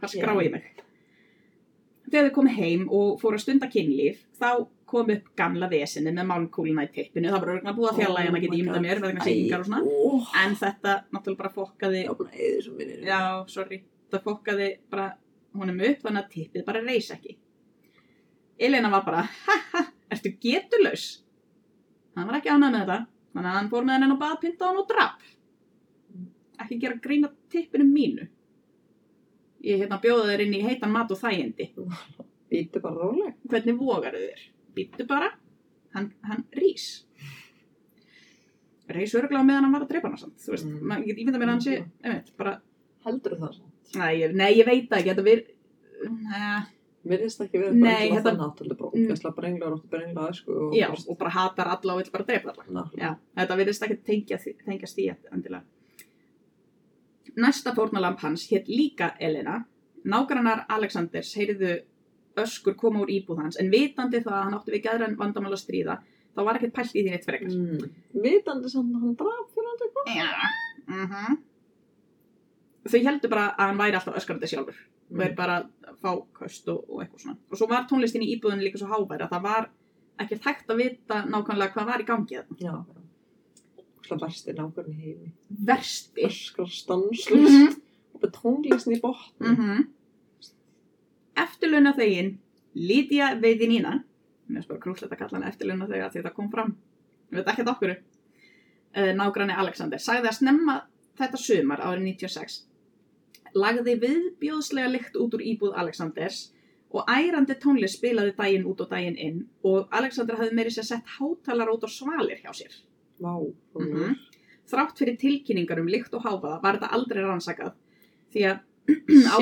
hvað skrá Já. ég mig. Þegar þau komið heim og fóru að stunda kynlíf, þá kom upp gamla vesinni með málmkúluna í tippinu, það var örgulega búið að fjalla, Oh ég maður geti ímynda mér, vegna sýningar og svona. Ó, En þetta náttúrulega bara fokkaði, Já, já, sorry, það fokkaði bara honum upp þannig að tippið bara reys ekki. Elena var bara, ha ha, ertu getulaus? Hann var ekki ánægð með þetta, þannig að hann fór með henni á baðpinta hann og drap. Ekki gera grína tippinu mínu. Ég hérna bjóða þér inn í heitan mat og þægindi. Býttu bara róleg. Hvernig vogar þér? Býttu bara, hann, hann rís. Rís örgulega meðan hann var að drepa hana samt, þú veist, Mm. maður get ímynda mér að hann sé, einmitt, bara Heldur það svo? Nei, ég, nei, ég veit það ekki, þetta vir... Mér finnst ekki verið bara þetta- þannig átt, þetta er bara Mm. ógæsla brenglar og brenglar, sko. og já, bara- og bara hatar alla og vill bara drepa alla. Já, þetta virðist ekki tengja, tengjast því endilega. Næsta fórnalamp hans hétt líka Elena. Nágrannar Alexanders heyrðu öskur koma úr íbúð hans, en vitandi það að hann átti við gæðran vandamál að stríða, þá var ekkert pælt í því neitt frekar. Mm. Vitandi að hann draf fyrir hann eitthvað. Já. Mm Þau heldur bara að hann væri alltaf öskrandi sjálfur. og er bara að fá köst og, og eitthvað svona. Og svo var tónlistin í íbúðinu líka svo háværi að það var ekkert hægt að vita nákvæmlega hvað var í gangi. Já. Versti nákvæmni heimi. Versti. Öskar stanslust. Mhm. Og tónlistin í botni. Mm Eftirlauna þegin Lídia Veidinína mér er bara krúllett að kalla hana eftirlauna þega því það kom fram. Ég veit ekkert okkur uh, nágranni Alexander sagði að snemma þetta sumar árið 96 lagði viðbjóðslega lykt út úr íbúð Alexanders og ærandi tónlist spilaði daginn út og daginn inn og Alexander hafði meiri sér sett hátalar út á svalir hjá sér. Vá. Mhm. Þrátt fyrir tilkynningar um lykt og háfaða var þetta aldrei rannsakað því að á,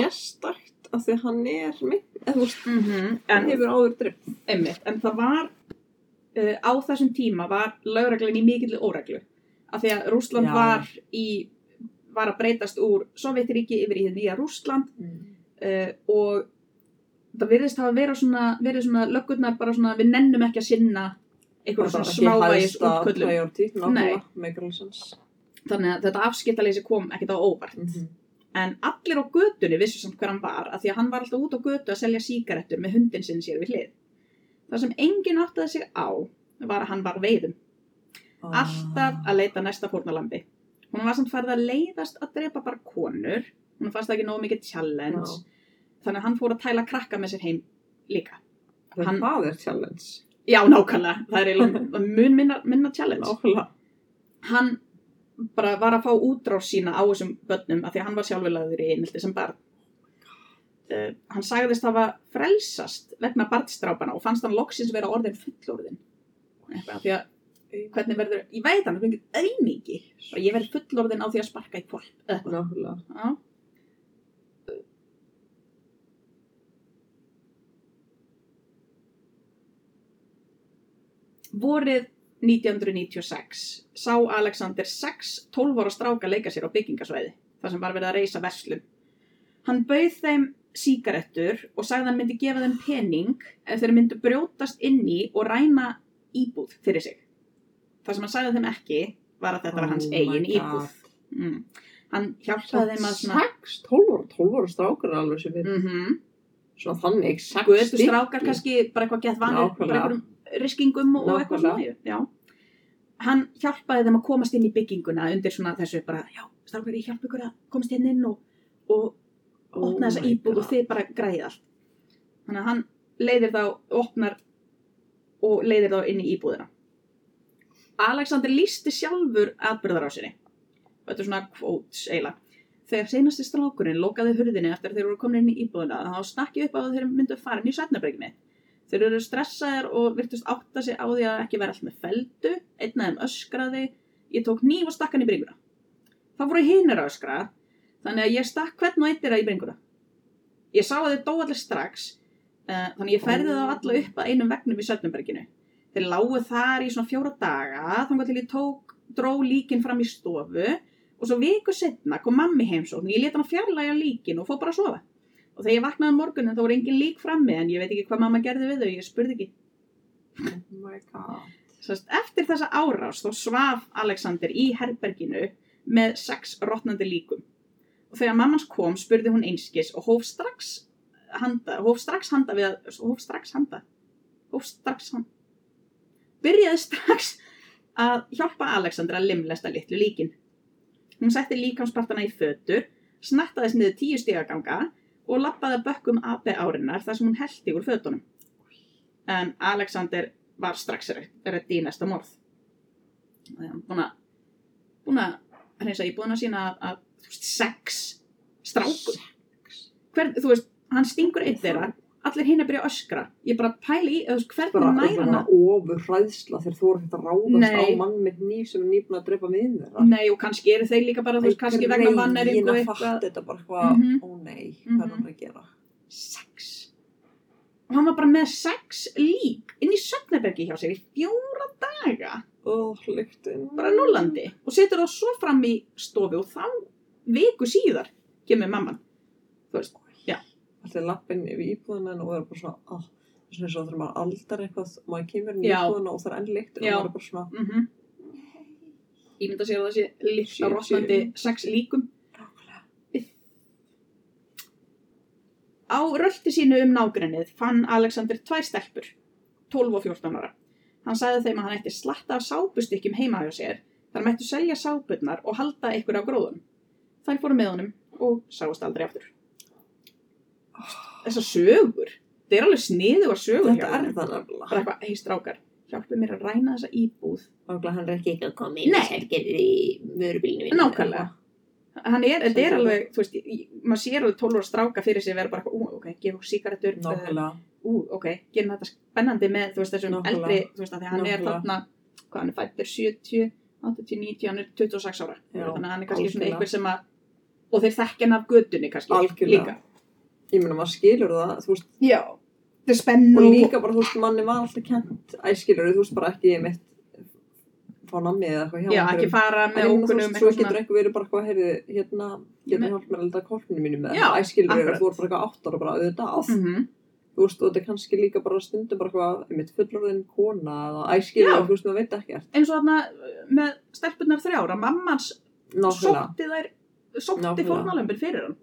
Sérstakt af því að hann er mynd. Eða þú veist, mm hann en, hefur áður dripp. einmitt, en það var uh, á þessum tíma var lögreglun í mikilli óreglu af því að Rússland Já. var í var að breytast úr Sovjetiríki yfir í því nýja Rússland uh, og það virðist hafa verið svona, verið svona löggurnar bara svona við nennum ekki að sinna einhverjum svona smávægis sense. þannig að þetta afskiptaleysi kom ekkert á óvart Mhm. En allir á götunni vissu samt hver hann var af því að hann var alltaf út á götu að selja sígarettur með hundin sinn sér við hlið það sem enginn áttaði sig á var að hann var veiðum Ah. alltaf að leita næsta fórnalambi hún var samt farið að leiðast að drepa bara konur hún fannst ekki nógu mikið challenge Já. þannig að hann fór að tæla krakka með sér heim líka Hann, það er challenge. já nákvæmlega, það er mun minna, minna challenge Nákvæmlega. hann bara var að fá útrás sína á þessum börnum af því að hann var sjálfurlegaður í einhelti sem barn uh, hann sagðist hafa frelsast vegna barnstrápana og fannst hann loksins vera orðin fullorðin af því að hvernig verður, ég veit hann, það fengið auðmiki og ég verði fullorðin á því að sparka í eða. Já. Vorið 1996 sá Alexander 6 12 ára stráka leika sér á byggingasvæði þar sem var verið að reysa verslun. Hann bauð þeim sígarettur og sagði hann myndi gefa þeim pening ef þeir myndu brjótast inn í og ræna íbúð fyrir sig. Það sem hann sagði þeim ekki var að þetta var hans Oh eigin íbúð. Mm. Hann hjálpaði þeim að svona... 6, 12 ára, 12 ára strákar alveg sem við, Mm svona þannig, 6 Guðstu strákar kannski bara eitthvað gett vanir, bara Nákvæmlega. Riskingum og, og eitthvað svona. Já. Hann hjálpaði þeim að komast inn í bygginguna undir svona þessu bara, já, strákar, ég hjálpa ykkur að komast inn inn og, og opna þessa íbúð og þið bara græði allt. Þannig að hann leiðir þá, opnar og leiðir þá inn í íbúðina. Alexander lísti sjálfur atbyrðarásinni. Þetta er svona quotes eiginlega. Þegar seinasti strákurinn lokaði hurðinni eftir að þeir voru komin inn í íbúðina þá snakki upp á þeir myndu fara inn í svefnabreginni. Þeir eru stressaðir og virtust átta sig á því að ekki vera allt með feldu, einn af þeim öskraði, ég tók nýf og stakk hann í bringuna. Það voru hinir að öskra, þannig að ég stakk hvern og einn þeirra í bringuna. Ég sá að þeir dó allir strax, uh, þannig að ég færði þá alla upp að einum vegnum í Sötnumberginu. Þeir lágu þar í svona fjóra daga, þannig til ég tók, dró líkin fram í stofu og svo viku setna kom mammi heimsókn, ég leta hann fjarlæga líkin og fór bara að sofa. Og þegar ég vaknaði um morgunin þá voru engin lík frammi en ég veit ekki hvað mamma gerði við þau, ég spurði ekki. Oh. Sest, eftir þessa árás þá svaf Alexander í herberginu með sex rotnandi líkum. Og þegar mammans kom spurði hún einskis og hóf strax handa, hóf strax handa við að, hóf strax handa, hóf strax handa, byrjaði strax að hjálpa Alexander að limlesta litlu líkin. Hún setti líkamspartana í fötur, snattaðist niður tíu stigaganga og lappaði að bökkum AB árinnar þar sem hún hellti úr fötunum. En Alexander var strax redd í næsta morð. Búin að, búin að hreinsa íbúðuna sína að, að þú veist, sex strákur. Hver, þú veist, hann stingur eitt þeirra, allir hinn að byrja að öskra. Ég bara pæli í, hvernig næra hana. ofur hræðsla þegar þú hægt að ráðast Nei. á mann með nýf sem er nýbúin að drepa við þeirra. Nei, og kannski eru þeir líka bara, þú veist, kannski vegna vanneringu og eitthvað. þetta bara eitthvað, Mhm. ó nei, hvað er Mhm. hann að gera? Sex. Og hann var bara með sex lík inn í söfnebergi hjá sér í fjóra daga. Lyktin. bara nullandi og setur það svo fram í stofu og þá viku síðar kemur mamman þú veist, Er lappin yfir íbúðan og það er bara svona, ó, svona eins og þegar maður aldar eitthvað maður kemur inn í Já. íbúðan og það er enn lyktin og maður er bara svona, mm ímynda sér að það sé líkt á shit. sex líkum. Á rölti sínu um nágrennið fann Alexander tvær stelpur, 12 og 14 ára. Hann sagði þeim að hann ætti slatta af sápustykkjum heima hjá sér, þar mættu selja sápurnar og halda ykkur á gróðum. Þær fóru með honum og sáust aldrei aftur. Þessar sögur, þetta er alveg sniðu að sögur Þetta er það Bara nefnilega. eitthvað, hei strákar, hjálpið mér að ræna þessa íbúð. Nákvæmlega hann er ekki ekki að koma inn Nei. og selgerðir í vörubílinu Nákvæmlega. Hann er, þetta er Sem alveg, þú veist, maður sér alveg 12 ára stráka fyrir sig vera bara ú, ok, gefa síkaretur, Nákvæmlega. ú, ok, gerum þetta spennandi með, þú veist, þessum Nákvæmlega. eldri, þú veist, að því hann er Nákvæmlega. þarna, hvað hann er fættur, 70, 80, 90, hann er 26 ára, Já, þannig að hann er kannski svona einhver sem að, og þeir þekkja hann af gödunni kannski, Algjörlega. líka. Ég meina maður skilur það, þú veist, Já, er og líka bara, þú veist, manni var alltaf kent, æskilur, þú veist, bara ekki mitt fá nammi eða eitthvað hjá Já, ekki fara með ég veist, svo getur eitthvað verið bara eitthvað, heyrðu, hérna, getur Með- hjálp að elda korfinu mínu með Já, æskilur, þú voru bara eitthvað áttar og bara auðvitað, Mhm. þú veist, og þetta er kannski líka bara stundum bara eitthvað, einmitt, fullorðin kona eða æskilur, þú veist, maður veit ekkert. eins og þarna með stelpunnar þrjára, mammans sótti þær sótti fórnalömbin fyrir hann.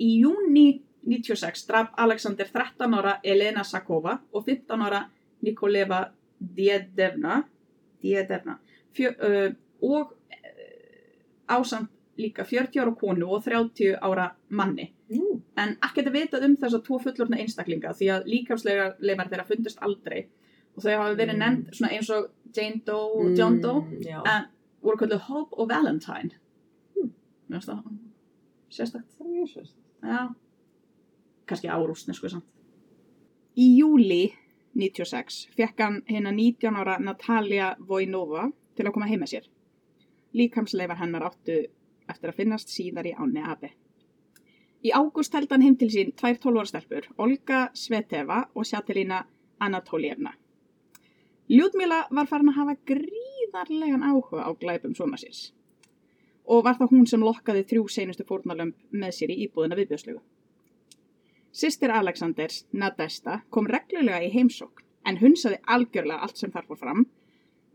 Í júni 96 draf Alexander 13 ára Elena Sakova og 15 ára Nikoleva Diedevna Diedevna. Fjö, uh, og ásamt líka 40 ára konu og 30 ára manni. Jú, en ekkert er vitað um þess að tvo fullorðna einstaklinga því að líkamslega leifar þeirra fundust aldrei. Og þau hafa verið Mm. nefnd eins og Jane Doe og John Doe Mm, en voru kallið Hope og Valentine. Hmm. mér finnst það sérstakt. Það er mjög sérst. já, kannski árúsni sko samt. Í júli 96 fekk hann hérna 19 ára Natalia Vojnova til að koma heim með sér. Líkamsleifar hennar áttu eftir að finnast síðar í áni Abe. Í ágúst held hann heim til sín tvær 12 ára stelpur Olga Sveteva og Sjatelina Anatolievna. Ljúdmila var farin að hafa gríðarlegan áhuga á glæpum svona síns. Og var það hún sem lokkaði þrjú seinustu fórnalömb með sér í íbúðina viðbjöðslegu. Sistir Alexanders, Nadesta, kom reglulega í heimsókn en hunsaði algjörlega allt sem þar fór fram,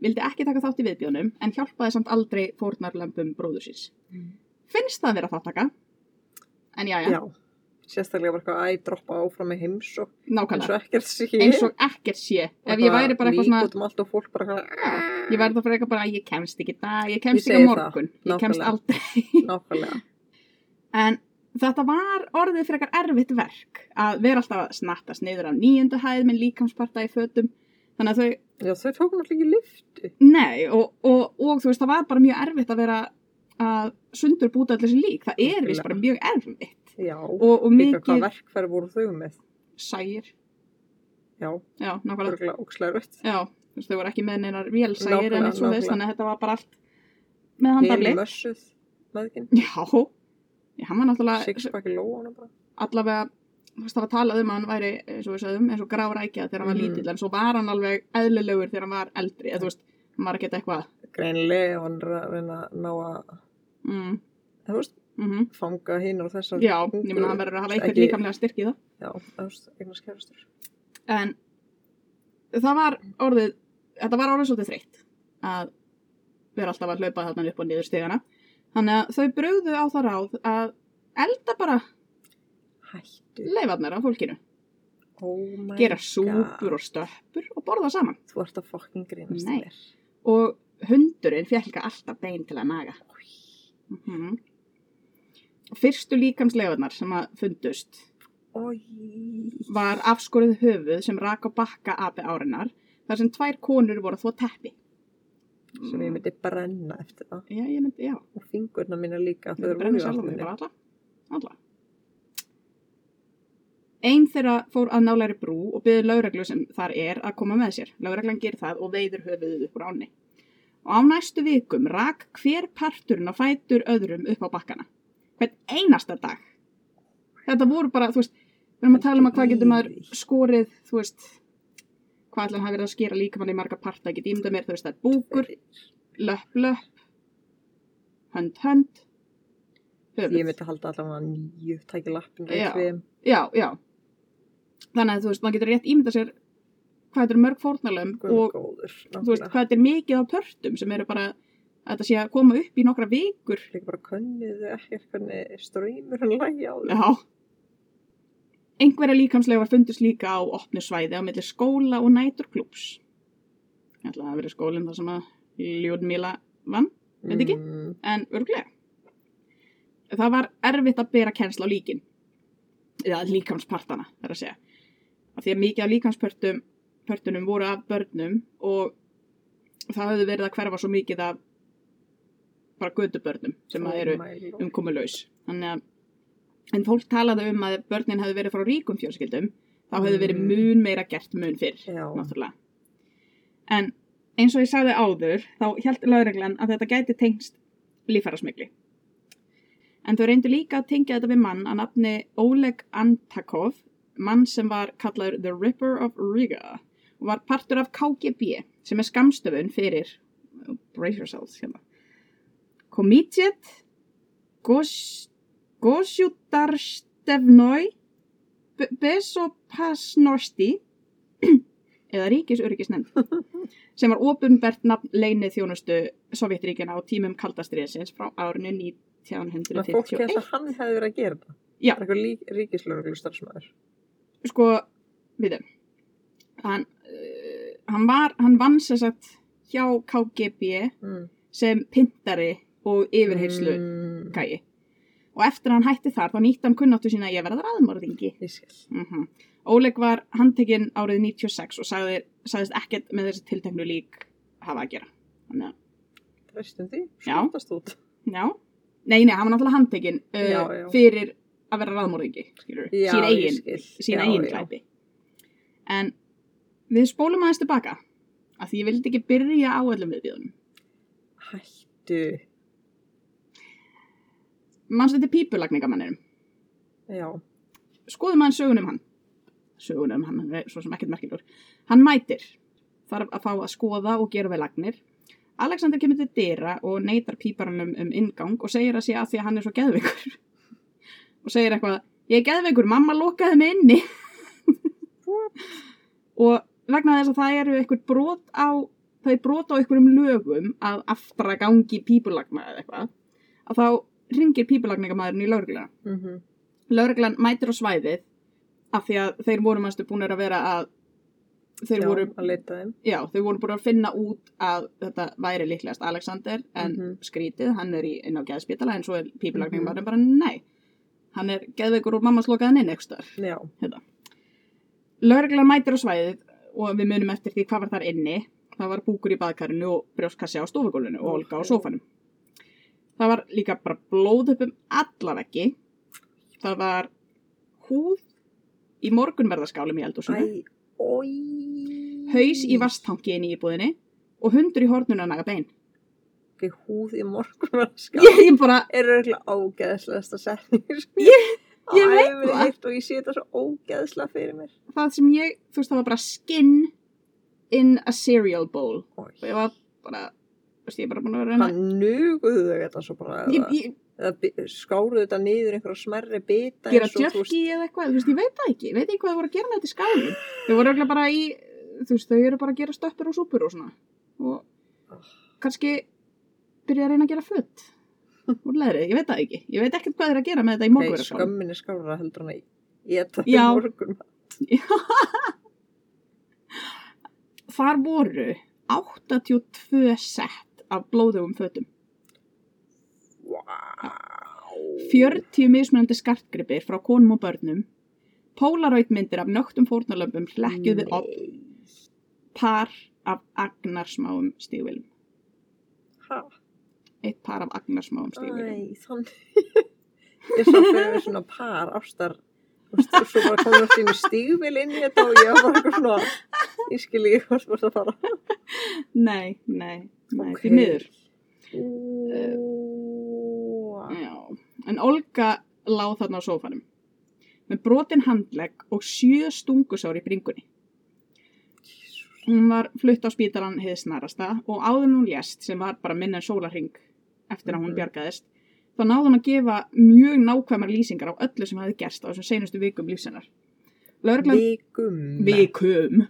vildi ekki taka þátt í viðbjöðnum en hjálpaði samt aldrei fórnarlömbum bróður síns. Mm. Finnst það vera þáttaka? En já, já, Já, sérstaklega bara eitthvað æ, droppa áfram með heims og eins nákvæmlega. og ekkert sé. Eins og ekkert sé. Ef ég væri bara eitthvað svona, Lík út um allt og fólk bara eitthvað, ég væri það fyrir eitthvað bara, ég kemst ekki í dag, ég kemst Ég ekki það, morgun, ég kemst aldrei. nákvæmlega. En þetta var orðið frekar erfitt verk að vera alltaf að snattast niður á nýjöndu hæð með líkamsparta í fötum. Þannig að þau, Já, þau tókum náttúrulega ekki lyftu. nei, og, og, og þú veist, það var bara mjög erfitt að vera að sundur búta allir þessi lík. Það er vist bara mjög erfitt. Já, Og, og líka hvað mikið verkfæri voru þau með. sægir. Já, Já, nákvæmlega. ókslega rött. Já, þú veist, þau voru ekki með neinar vélsægir en eitt svo þess, þannig að þetta var bara allt með handafli. Heil mössuð, maðurinn. Já, já, hann var náttúrulega allavega þú veist það var talað um að hann væri eins og við sögðum eins og grárækja þegar hann var Mhm. lítill en svo var hann alveg eðlilegur þegar hann var eldri eða þú veist, hann var ekki eitthvað Greinilega og hann að reyna að ná að, mm, þú veist, mm fanga hinn og þessar. já, ég meina hann verður að hafa eitthvað líkamlega styrk í það Já, þú veist, eignast kærastur. en það var orðið þetta var orðið svolítið þreytt að vera alltaf að hlaupa þarna upp og niður stigana þannig að þau brugðu á það ráð að elda bara Hættu. leifarnar af fólkinu Oh gera god. súpur og stöppur og borða saman Þú ert að fucking grínast mér. og hundurinn fjall líka alltaf bein til að naga. Mm Fyrstu líkamslegarnar sem að fundust Ói. var afskorið höfuð sem rak á bakka api árinar þar sem tvær konur voru að þvó teppi. Sem ég myndi brenna eftir það. Já, ég myndi, já. Og fingurna mína líka. Þau eru alla. Alla. Einn þeirra fór að nálæri brú og byggði lögreglu sem þar er að koma með sér. Lögreglan gerir það og veiður höfuðið upp úr áni. Og á næstu vikum rak hver parturinn á fætur öðrum upp á bakkana. Hvern einasta dag. Þetta voru bara, þú veist, við erum að tala um að hvað getur maður skorið, þú veist, hvað ætla hann hafi verið að skera líka mann í marga parta, get ímyndað mér, þú veist, það er búkur, löpp, löpp, hönd, hönd, höfuð. Ég myndi halda allavega nýju, tækja lappin Já. Já, já. Þannig að þú veist, maður getur rétt ímynda sér hvað þetta eru mörg fórnalömb Guð og góður. þú veist, hvað þetta er mikið á pörtum sem eru bara að þetta sé að koma upp í nokkra vikur. Líka bara könniðu ekkert hvernig ströymur hann lægi á þau. Já. Einhverja líkamslega var fundist líka á opnu svæði á milli skóla og næturklúps. Ég ætla að það verið skólinn þar sem að Ljúdmíla vann, veit ekki, Mm, en örglega. Það var erfitt að bera kennsla á líkin. Eða líkamspartana, þar að segja. Af því að mikið af líkamspörtum pörtunum voru af börnum og það höfðu verið að hverfa svo mikið af bara gödubörnum sem að eru oh my lord. umkomulaus. Þannig að, en fólk talaði um að börnin hefði verið frá ríkum fjölskyldum, þá hefði verið Mm. mun meira gert mun fyrr, náttúrulega. En eins og ég sagði áður, þá held lögreglan að þetta gæti tengst lífærasmygli. En þau reyndu líka að tengja þetta við mann að nafni Oleg Antakov, mann sem var kallaður The Ripper of Riga og var partur af KGB sem er skamstöfun fyrir, brace yourselves hérna, Komitet Gos, Gosjudarstefnoi Besopasnosti eða ríkisöryggisnefnd sem var ofinbert nafn leinið þjónustu Sovjetríkina á tímum kaldastriðsins frá árinu Men fólk hefði 1951. að hann hefði verið að gera það. Já. Það er eitthvað ríkislörglu starfsmæður. Sko, við þeim. Hann, uh, hann var, hann vann sér sagt hjá KGB Mm. sem pintari og yfirheyslu Mm, gæi. Og eftir að hann hætti þar, þá nýtti hann kunnáttu sína að ég verða raðmörðingi. Mm Óleg var handtekinn árið 96 og sagði, sagðist ekkert með þessi tilteknu lík hafa að gera. Þannig að, Treystum því. Já. Skjótast út. já. Nei, nei, hann var náttúrulega handtekinn uh, fyrir að vera raðmörðingi, sín eigin, Já, eigin glæpi. En við spólum aðeins tilbaka, af því ég vildi ekki byrja á öllum viðbjöðunum. Hættu. Manstu þetta pípulagningamanninum? Já. skoðum aðeins sögunum hann. Sögunum hann, hann er svo sem ekkert merkilegur. Hann mætir, þarf að fá að skoða og gera við lagnir. Alexander kemur til dyra og neytar píparanum um ingang og segir að sé að því að hann er svo geðveikur. Og segir eitthvað ég er geðveikur, mamma lokaði mig inni. Og vegna þess að það eru eitthvað brot á það er brot á einhverjum lögum að aftra gangi pípulagna eða eitthvað að þá ringir pípulagningamæðurinn í lögregluna Mm Lörglan mætir á svæðið af því að þeir voru mannstu búinir að vera að þeir Já, voru, að já, þeir voru búin að finna út að þetta væri líklegast Alexander en Mhm. skrítið, hann er í, inn á geðspítala en svo er pípulagningum Mhm. mm bara nei, hann er geðveikur og mamma slokaði hann inn ekstar. Já. Lörglan mætir á svæðið og við munum eftir því hvað var þar inni það var búkur í baðkarinu og brjóstkassi á stofugólfinu og Olga á Ok. Það var líka bara blóð upp um alla veggi það var húð í morgunverðaskálum í oi. haus í vastanki inn í íbúðinni og hundur í hornuna að naga bein Ok, húð í morgun var að ská. ég, ég bara, Er auðvitað ágeðslegasta setningur. Ég- ég veit það. Og ég sé þetta svo ógeðslega fyrir mér. það sem ég þú veist það var bara skin in a cereal bowl og ég var bara, veist ég er bara búin að vera reyna nuguðu þau þetta svo bara? ég, ég, eða skáruðu þetta niður einhverja smerri bita gera jerky eða eitthvað, þú veist, ég veit það ekki, veit ekki hvað þau voru að gera með þetta í skálum. Þau voru örugglega bara í, þú veist, þau eru bara að gera stöppur og súpur og svona. Og kannski byrja að reyna að gera föt úr leðrið, ég veit það ekki. Ég veit ekkert hvað þau eru að gera með þetta í er hann morgun. Þar voru 82 sett af blóðugum fötum. 40 mismunandi skartgripir frá konum og börnum, polaroidmyndir af nögtum fórnarlömpum hlekkjuð við odd, par af agnarsmáum stígvilum. Hæ? Eitt par af agnarsmáum stígvilum. Æ, þannig. Ég svo fyrir svona par ástar og svo bara komið sínu stígvil inn í þetta og ég var bara eitthvað svona ég skil ekki hvort þú ert að fara Nei, nei, nei, Ok. því miður. Úa. Já. En Olga láð þarna á sófanum með brotin handlegg og sjö stungusár í bringunni. Hún var flutt á spítalan heiði snarasta og áður hún lést sem var bara minna en sólarring eftir að hún Mhm. bjargaðist þá náði hún að gefa mjög nákvæmar lýsingar á öllu sem hefði gerst á þessum seinustu vikum lífsennar. Vikum vikum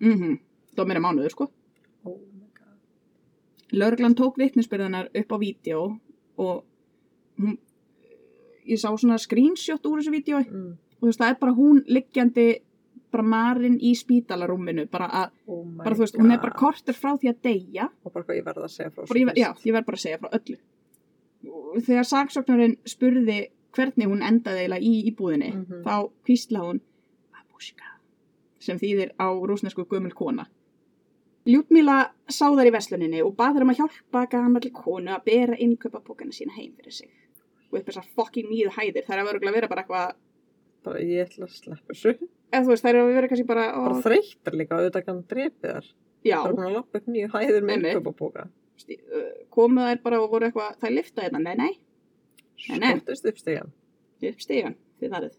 mm það var meira mánuður sko Lörglan tók vitnisbyrðanar upp á vídeo og hún, ég sá svona screenshot úr þessu vídeo mm. og þú veist, það er bara hún liggjandi bara marinn í spítalarúminu bara að, oh bara þú veist, hún er bara God. kortur frá því að deyja og bara hvað ég verða að segja frá ég, já, ég verð bara að segja frá öllu þegar saksóknarinn spurði hvernig hún endaði í íbúðinni Mhm. þá kvísla hún sem þýðir á rúsnesku gömul kona Ljútmíla sá þær í vesluninni og bað þær um að hjálpa gamalli konu að bera innkaupapókana sína heim fyrir sig. Og upp þessar fucking nýðu hæðir þær hafa örugglega verið bara eitthvað bara ég ætla að sleppa þessu. Eða þú veist þær hafa verið kannski bara, ó, bara þreytar líka auðvitað kann drepið þar já, það er búin að lappa upp nýju hæðir með Einmitt. innköpapóka sti- uh, komu þær bara og voru eitthvað þær lifta hérna, nei nei. Nei, nei. skottist upp stegan upp stígan, þið þarðið.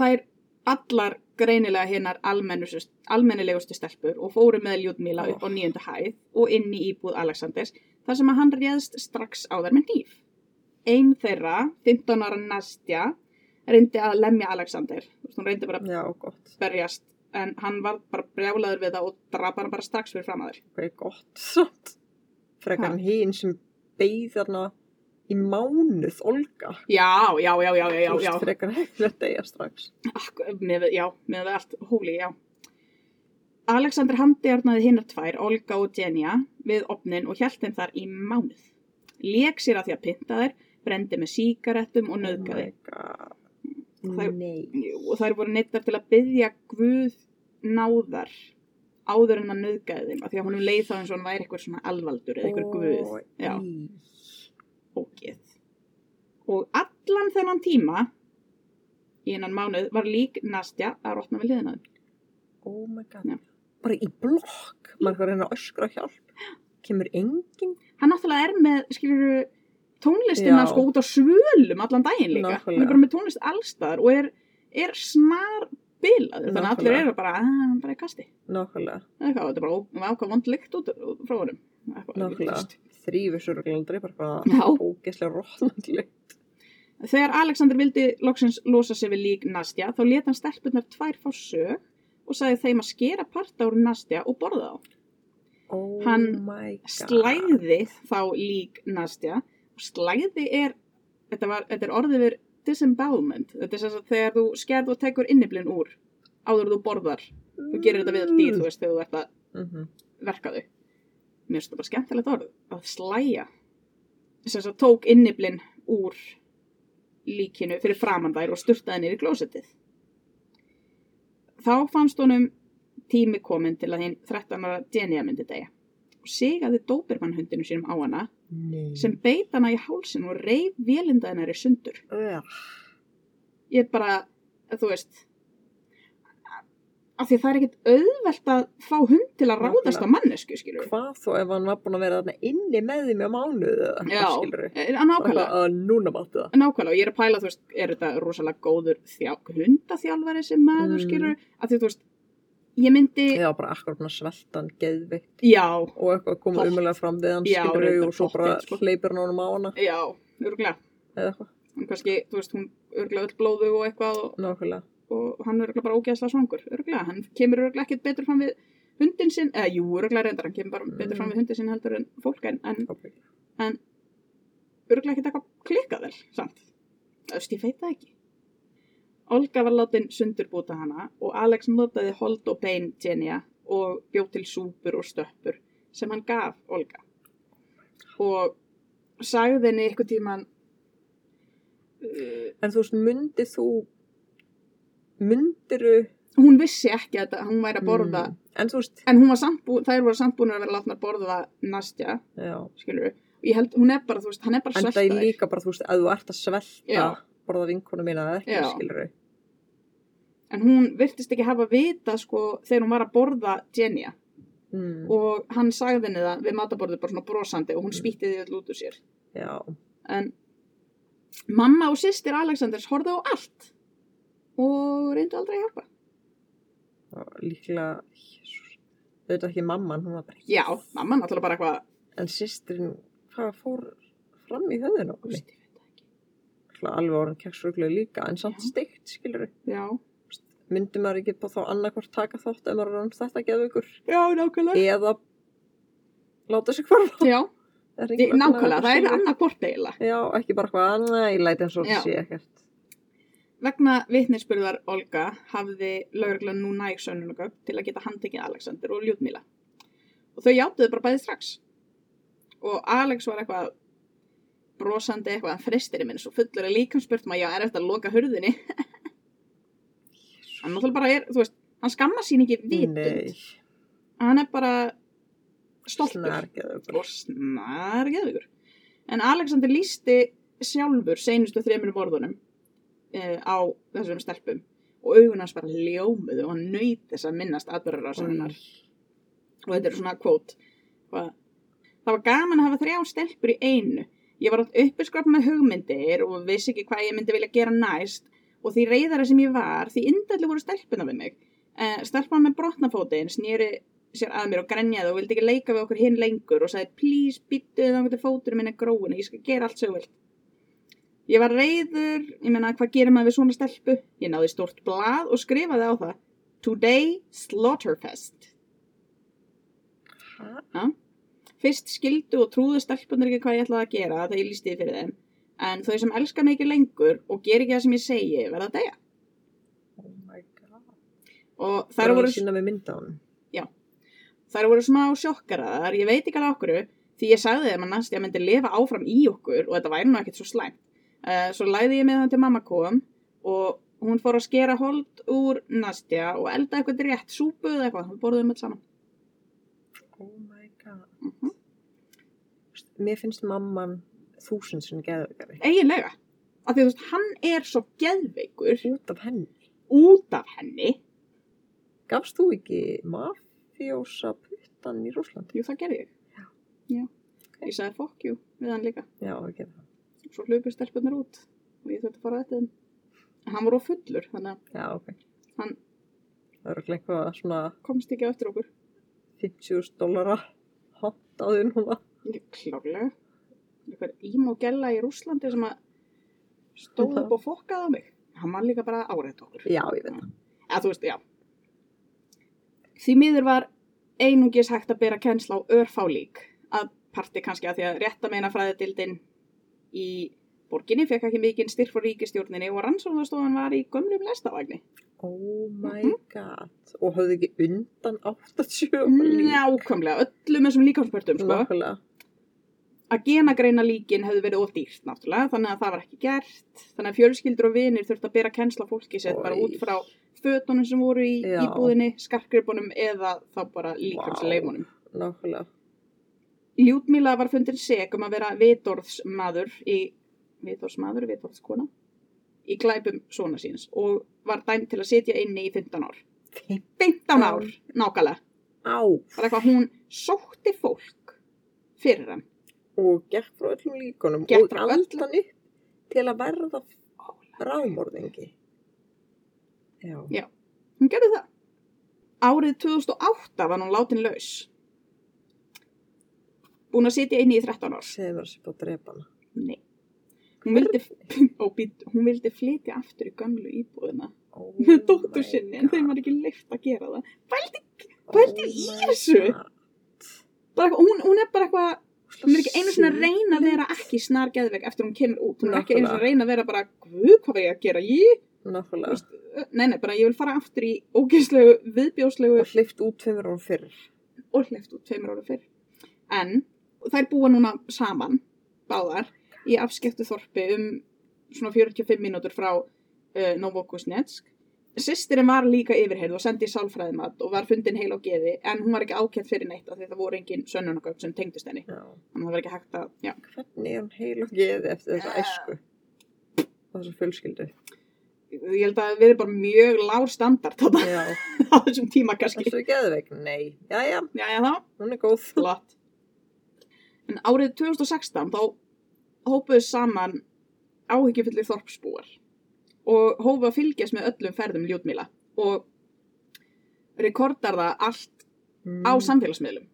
Er allar greinilega hinnar almennilegustu stelpur og fóru með Ljúdmíla upp á nýjöndu hæð og inn í íbúð Alexanders þar sem að hann réðst strax á þær með nýf. Einn þeirra, 15 ára Nastja, reyndi að lemja veist, Hún reyndi bara að já, berjast en hann var bara brjálaður við það og draf hann bara strax fyrir fram að þér. hvað er gott samt frekar Ha. en hinn sem beigð þarna í mánuð Olga Já, já, já, já, já, Þú já, veist, frekar hefði að deyja strax Akk, með, já, með við allt hóli, já. Alexander handjarnaði hinnar tvær, Olga og Jenja, við opnin og hjælt þeim þar í mánuð. Lék sér að því að pynta þær, brendi með síkarettum og nöðgaði. oh Þær- og þær voru neittar til að byggja Guð náðar áður en að nöðgaði þeim, af því að honum leið þá eins og hann væri eitthvað svona alvaldur eða eitthvað Guð. Já. Ógeð. Og allan þennan tíma, í hennan mánuð, var lík Nastja að rotna við liðina þeim. oh my god. Já. bara í blokk. Maður er að reyna að öskra hjálp. Kemur enginn. Hann náttúrulega er með, skilur tónlistina Já. sko út á svölum allan daginn líka, Nákvæmlega. hann er bara með tónlist allstaðar og er, er snar bilaður, þannig að allir eru bara að hann bara í kasti, nákvæmlega, eitthvað, þetta er bara ákvað vond lykt út frá honum. Nákvæmlega þrýfur surglundri bara Já. eitthvað ógeðslega rótnandi þegar Alexander vildi loksins losa sig við lík Nastja, þá let hann stelpunar tvær fá sög og sagði þeim að skera parta úr Nastja og borða þá. Oh Hann slæði þá lík Nastja. Og slæði er þetta, var, þetta er orðið við disembowelment. Þetta er sem sagt þegar þú skerð og tekur inniblinn úr áður þú borðar. Þú gerir þetta við all dýr, þú veist, þegar þú ert að Mhm. verka þau mér finnst þetta bara skemmtilegt orð að slæja sem sagt tók inniblinn úr líkinu fyrir framan þær og sturtaði í klósettið. Þá fannst honum tími komin til að hinn 13 ára Jenja myndi degja og sigaði Dobermann hundinu sínum á hana Nei. sem beit hana í hálsin og reif vélinda hennar í sundur. Ég er bara, þú veist af því að það er ekkert auðvelt að fá hund til að ráðast á mannesku, skilur hvað þó ef hann var búin að vera þarna inni með því með mánuð eða Já, eitthvað skilur eh, nákvæmlega. Að núna máttu það. Nákvæmlega, og ég er að pæla, þú veist, er þetta rosalega góður þjá, hundaþjálfari sem maður, Mm. skilur, að því, þú veist, ég myndi, já, Já, bara akkur svona sveltan, geðveikt. Já, og eitthvað koma umulega fram við hann Já, skilur reyndar og svo bara sko. hleypur hann honum á hana. Örgulega, eða eitthvað, örgulega öll blóðu og eitthvað og, nákvæmlega og hann er bara ógeðslega svangur, örgulega, hann kemur örgulega ekkert betur fram við hundin sinn, eða jú, örgulega reyndar, hann kemur bara betur fram Mm. við hundin sinn heldur en fólk, en, en Ábyggilega. örgulega ekkert eitthvað klikkað vel, samt, veist, ég veit það ekki. Olga var látin sundurbúta hana og Alex notaði hold og bein Jenja og bjóð til súpur og stöppur sem hann gaf Olga. Og sagði henni eitthvað tíman, uh, En þú veist, myndið þú myndiru hún vissi ekki að þetta, hún væri að borða, mm, en þú veist, en hún var samt búin, þær voru samt búin að vera látnar borða Nastja, já. skilur við. Ég held, hún er bara, þú veist, hann er bara en það er líka bara, þú veist, að þú ert að svelta Já. borða vinkonu mína eða ekki, Já. skilur En hún virtist ekki hafa vita, sko, þegar hún var að borða Jenja. mm, og hann sagði henni það við mataborðið bara svona brosandi og hún spýtti því öll út úr sér. Já, en mamma og sýstir Alexanders horfðu á allt og reyndu aldrei að hjálpa. Líklega þetta ekki mamman, bara já, mamma náttúrulega bara eitthvað en sýstrin, hvað fór fram í. Ætla alveg orðin keksruglega líka en samt steikt, skilur já, myndi maður ekki þá annarkvort taka þátt ef maður orðinn þetta geðveikur? Já, nákvæmlega. Eða láta sig hverfa? Já, nákvæmlega, það er hvort eiginlega. Já, ekki bara hvað, næ, ég læti eins og sé ekkert vegna vitnisspurðar Olga hafði lögreglan nú næg sönnunagögn til að geta handtekið Alexander og Ljúdmíla. Og þau játuðu bara bæði strax. Og Alex var eitthvað brosandi eitthvað, hann fristir í minn svo fullur er líka spurt maður, já, er eftir að loka hurðinni. hann náttúrulega bara er, þú veist, hann skamma sín ekki vitund. Nei, Hann er bara stoltur snargeður. og snar geðvíkur. En Alexander lísti sjálfur seinustu þremur borðunum uh, á þessum stelpum og augun hans bara ljómuðu og hann nöyt þess að minnast atbyrðarásarinnar og þetta er svona kvót Það var gaman að hafa þrjá stelpur í einu. Ég var átt uppeskrap með hugmyndir og vissi ekki hvað ég myndi vilja gera næst og því reyðara sem ég var, því indalli voru stelpuna við mig. Uh, stelpan með brotnafótin snýri sér að mér og grenjaði og vildi ekki leika við okkur hinn lengur og sagði please byttuðu þá hvernig fóturinn minn er gróin ég skal gera allt vilt. Ég var reyður, ég meina hvað gerir maður við svona stelpu? Ég náði stort blað og skrifaði á það Today Slaughterfest. Hæ? Fyrst skildu og trúðu stelpunar ekki hvað ég ætlaði að gera þegar ég lísti því fyrir þeim. En þau sem elska mig ekki lengur og ger ekki það sem ég segi verða að deyja. Oh my god. Og Það þær voru, sína með mynda hann. þær voru smá sjokkaraðar, ég veit ekki alveg okkur, því ég sagði þeim að Nastja myndi lifa áfram í okkur og þetta væri nú ekkert svo slæmt. Uh, svo læði ég með hann til mamma kom og hún fór að skera hold úr Nastja og elda eitthvað rétt, súpu eða eitthvað, við borðum öll saman. Oh my god. Mm Mér finnst mamman þúsund sinni geðveikari. Eiginlega, af því þú veist, hann er svo geðveikur Út af henni. út af henni. Gafst þú ekki mafjósa puttan í Rúslandi? Jú, það gerði ég. Já. Já. Ég sagði fuck you við hann líka. Já, ekki það. Svo hlupu stelpunar út og ég þurfti að fara eftir þeim. En hann var á fullur, þannig að Já, ok. Hann- komst ekki á eftir okkur. 50.000 dollara hot á því núna. Klárlega. Eitthvað ím og gella í Rúslandi sem að stóð upp og fokkaði á mig. Hann var líka bara áreitt okkur. Já, ég veit það. Veist, já. Því miður var einungis hægt að bera kennsla á örfálík að parti kannski að því að rétta meina fræðidildin í borginni fekk ekki mikinn styrk frá ríkistjórninni og rannsóðastofan var í gömlum lestavagni. Oh my Mhm. god. Og höfðu ekki undan 87 lík. Nákvæmlega, öllum þessum líkamspörtum, sko. Nákvæmlega. Að genagreina líkin hefði verið of dýrt, náttúrulega, þannig að það var ekki gert. Þannig að fjölskyldur og vinir þurfti að bera kennsla fólki sitt bara út frá fötunum sem voru í Já. íbúðinni, skarkgripunum eða þá bara líkamsleifunum. Nákvæmlega. Ljúdmíla var fundin seg um að vera vitorðsmaður í, vitorðsmaður, vitorðskona, í glæpum svona síns og var dæmt til að sitja inni í 15 ár. 15 ár, nákvæmlega. Á. Það er eitthvað, hún sótti fólk fyrir hann. Og gekk frá öllum líkunum. Gekk og frá allt öllum. hann upp til að verða rámorðingi. Já. Já, hún gerði það. Árið 2008 var hún látin laus. Búin að sitja inni í 13 ár. Segði mér að sé búið að drepa hana. Nei. Hún vildi, být, hún vildi flytja aftur í gömlu íbúðina Oh með dóttur sinni en þeim var ekki leift að gera það. Pældi, Oh pældi í þessu. Bara hún, hún er bara eitthvað, hún er ekki einu svona að reyna að vera ekki snar geðveik eftir hún kemur út. Hún er ekki einu svona að reyna að vera bara, hvað var ég að gera? Ég, nei, nei, bara ég vil fara aftur í ógeðslegu, viðbjóslegu Og hleyft út tveimur árum fyrr. og hleyft út tveimur ára fyrr. En þær búa núna saman, báðar, í afskektu þorpi um svona 45 mínútur frá uh, Novokusnetsk. Sistirinn var líka yfirheyrð og sendi í sálfræðimat og var fundin heil á geði en hún var ekki ákjent fyrir neitt af því það voru engin sönnunagögg sem tengdust henni. Já. Þannig að það var ekki hægt að, já. Hvernig er hann heil og geði eftir þessa Ja. æsku? Og þessa fjölskyldu. Ég held að það verið bara mjög lág standard Já. á þessum tíma kannski. Þessu geðveik? Nei. Jæja, Já, já, þá. hún er góð. Flott. En árið 2016 þá hópuðu saman áhyggjufullir þorpsbúar og hófu að fylgjast með öllum ferðum Ljúdmíla og rekordar það allt Mm. á samfélagsmiðlum.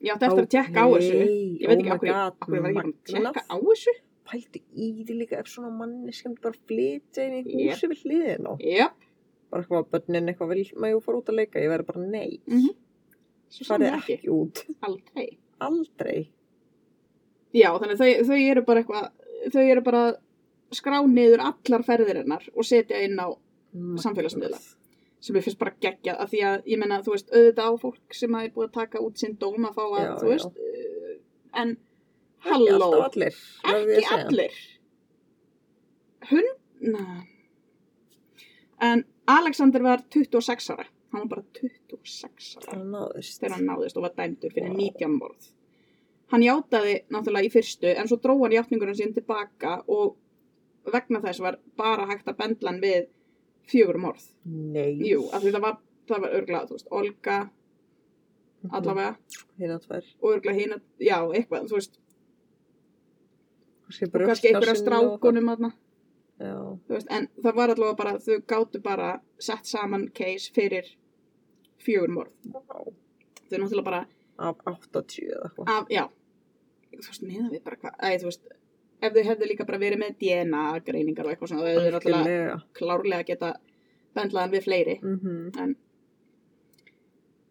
Ég átti eftir að tekka á þessu. Ég veit ekki oh af hverju var ég búin að tekka á þessu. Pældi í því líka ef svona sem bara flytja inn í húsi við hliðin á. Jáp. Bara eitthvað að börnin eitthvað vil maður fara út að leika. Ég verði bara nei. Mm Svo Farið saman ekki. ekki. út. Aldrei. Aldrei. Já, þannig að þau, þau eru bara eitthvað, þau eru bara að skrá niður allar ferðir hennar og setja inn á Magnað. samfélagsmiðla. sem ég finnst bara geggjað af því að ég menna, þú veist, auðvitað á fólk sem að er búið að taka út sinn dóm að fá að, Já, þú já. veist, uh, en Ekki halló, allir. ekki að allir. Hund, na. En Alexander var 26 ára, hann var bara 26 ára þegar hann náðist og var dæmdur fyrir Vá. 19 morð. Hann játaði náttúrulega í fyrstu en svo dró hann játningurinn sín tilbaka og vegna þess var bara hægt að bendla hann við fjögur morð. Nei. Jú, af því það var, það var örglað, þú veist, Olga Mhm. allavega Hérna tvær. og örglað hína, já, eitthvað, þú veist, Kannski og kannski einhverja strákunum aðna, veist, en það var allavega bara, þau gáttu bara sett saman case fyrir fjögur morð. Þau náttúrulega bara, Af 80 eða eitthvað. já, þú veist, meða við bara hvað, æ, þú veist, ef þau hefðu líka bara verið með DNA greiningar og eitthvað svona, þau hefðu náttúrulega klárlega geta bendlaðan við fleiri. Mhm.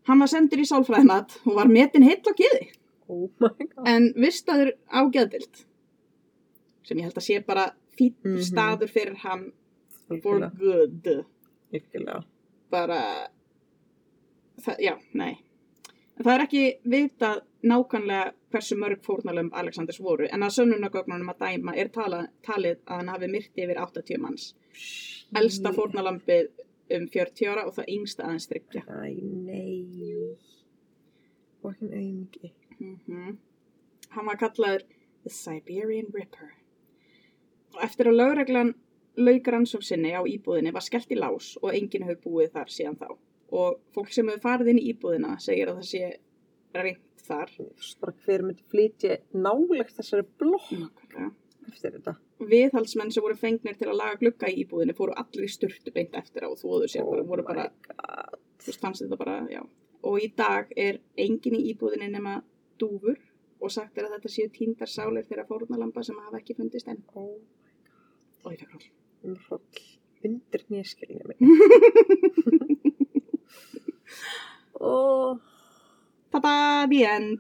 Hann var sendur í sálfræðinat og var metin heill á geði. Oh my god. en vistaður á geðdild sem ég held að sé bara fýtt Mhm. staður fyrir hann for good bara það, já, nei en það er ekki vitað nákvæmlega hversu mörg fórnalömb Alexanders voru en að sönnunagögnunum að dæma er tala, talið að hann hafi myrti yfir 80 manns elsta fórnalömbið um 40 ára og það yngsta aðeins þryggja Æ, nei. Fucking auðmingi. mm Hann var kallaður The Siberian Ripper. Og eftir að lögreglan lauk rannsók sinni á íbúðinni var skellt í lás og enginn hefur búið þar síðan þá. Og fólk sem hefur farið inn í íbúðina segir að það sé reynt þar. Bara hver myndi flytja nálegt þessari blokk eftir þetta. Viðhaldsmenn sem voru fengnir til að laga glugga í íbúðinni fóru allir í sturtu beint eftir á og þóðu sér bara, voru bara, Oh þetta bara. Og í dag er enginn í íbúðinni nema dúfur og sagt er að þetta séu tíndar sálir þeirra fórnalamba sem hafa ekki fundist enn. Oh Og my god. Undir nýskilinu mig. Og Tada, the end.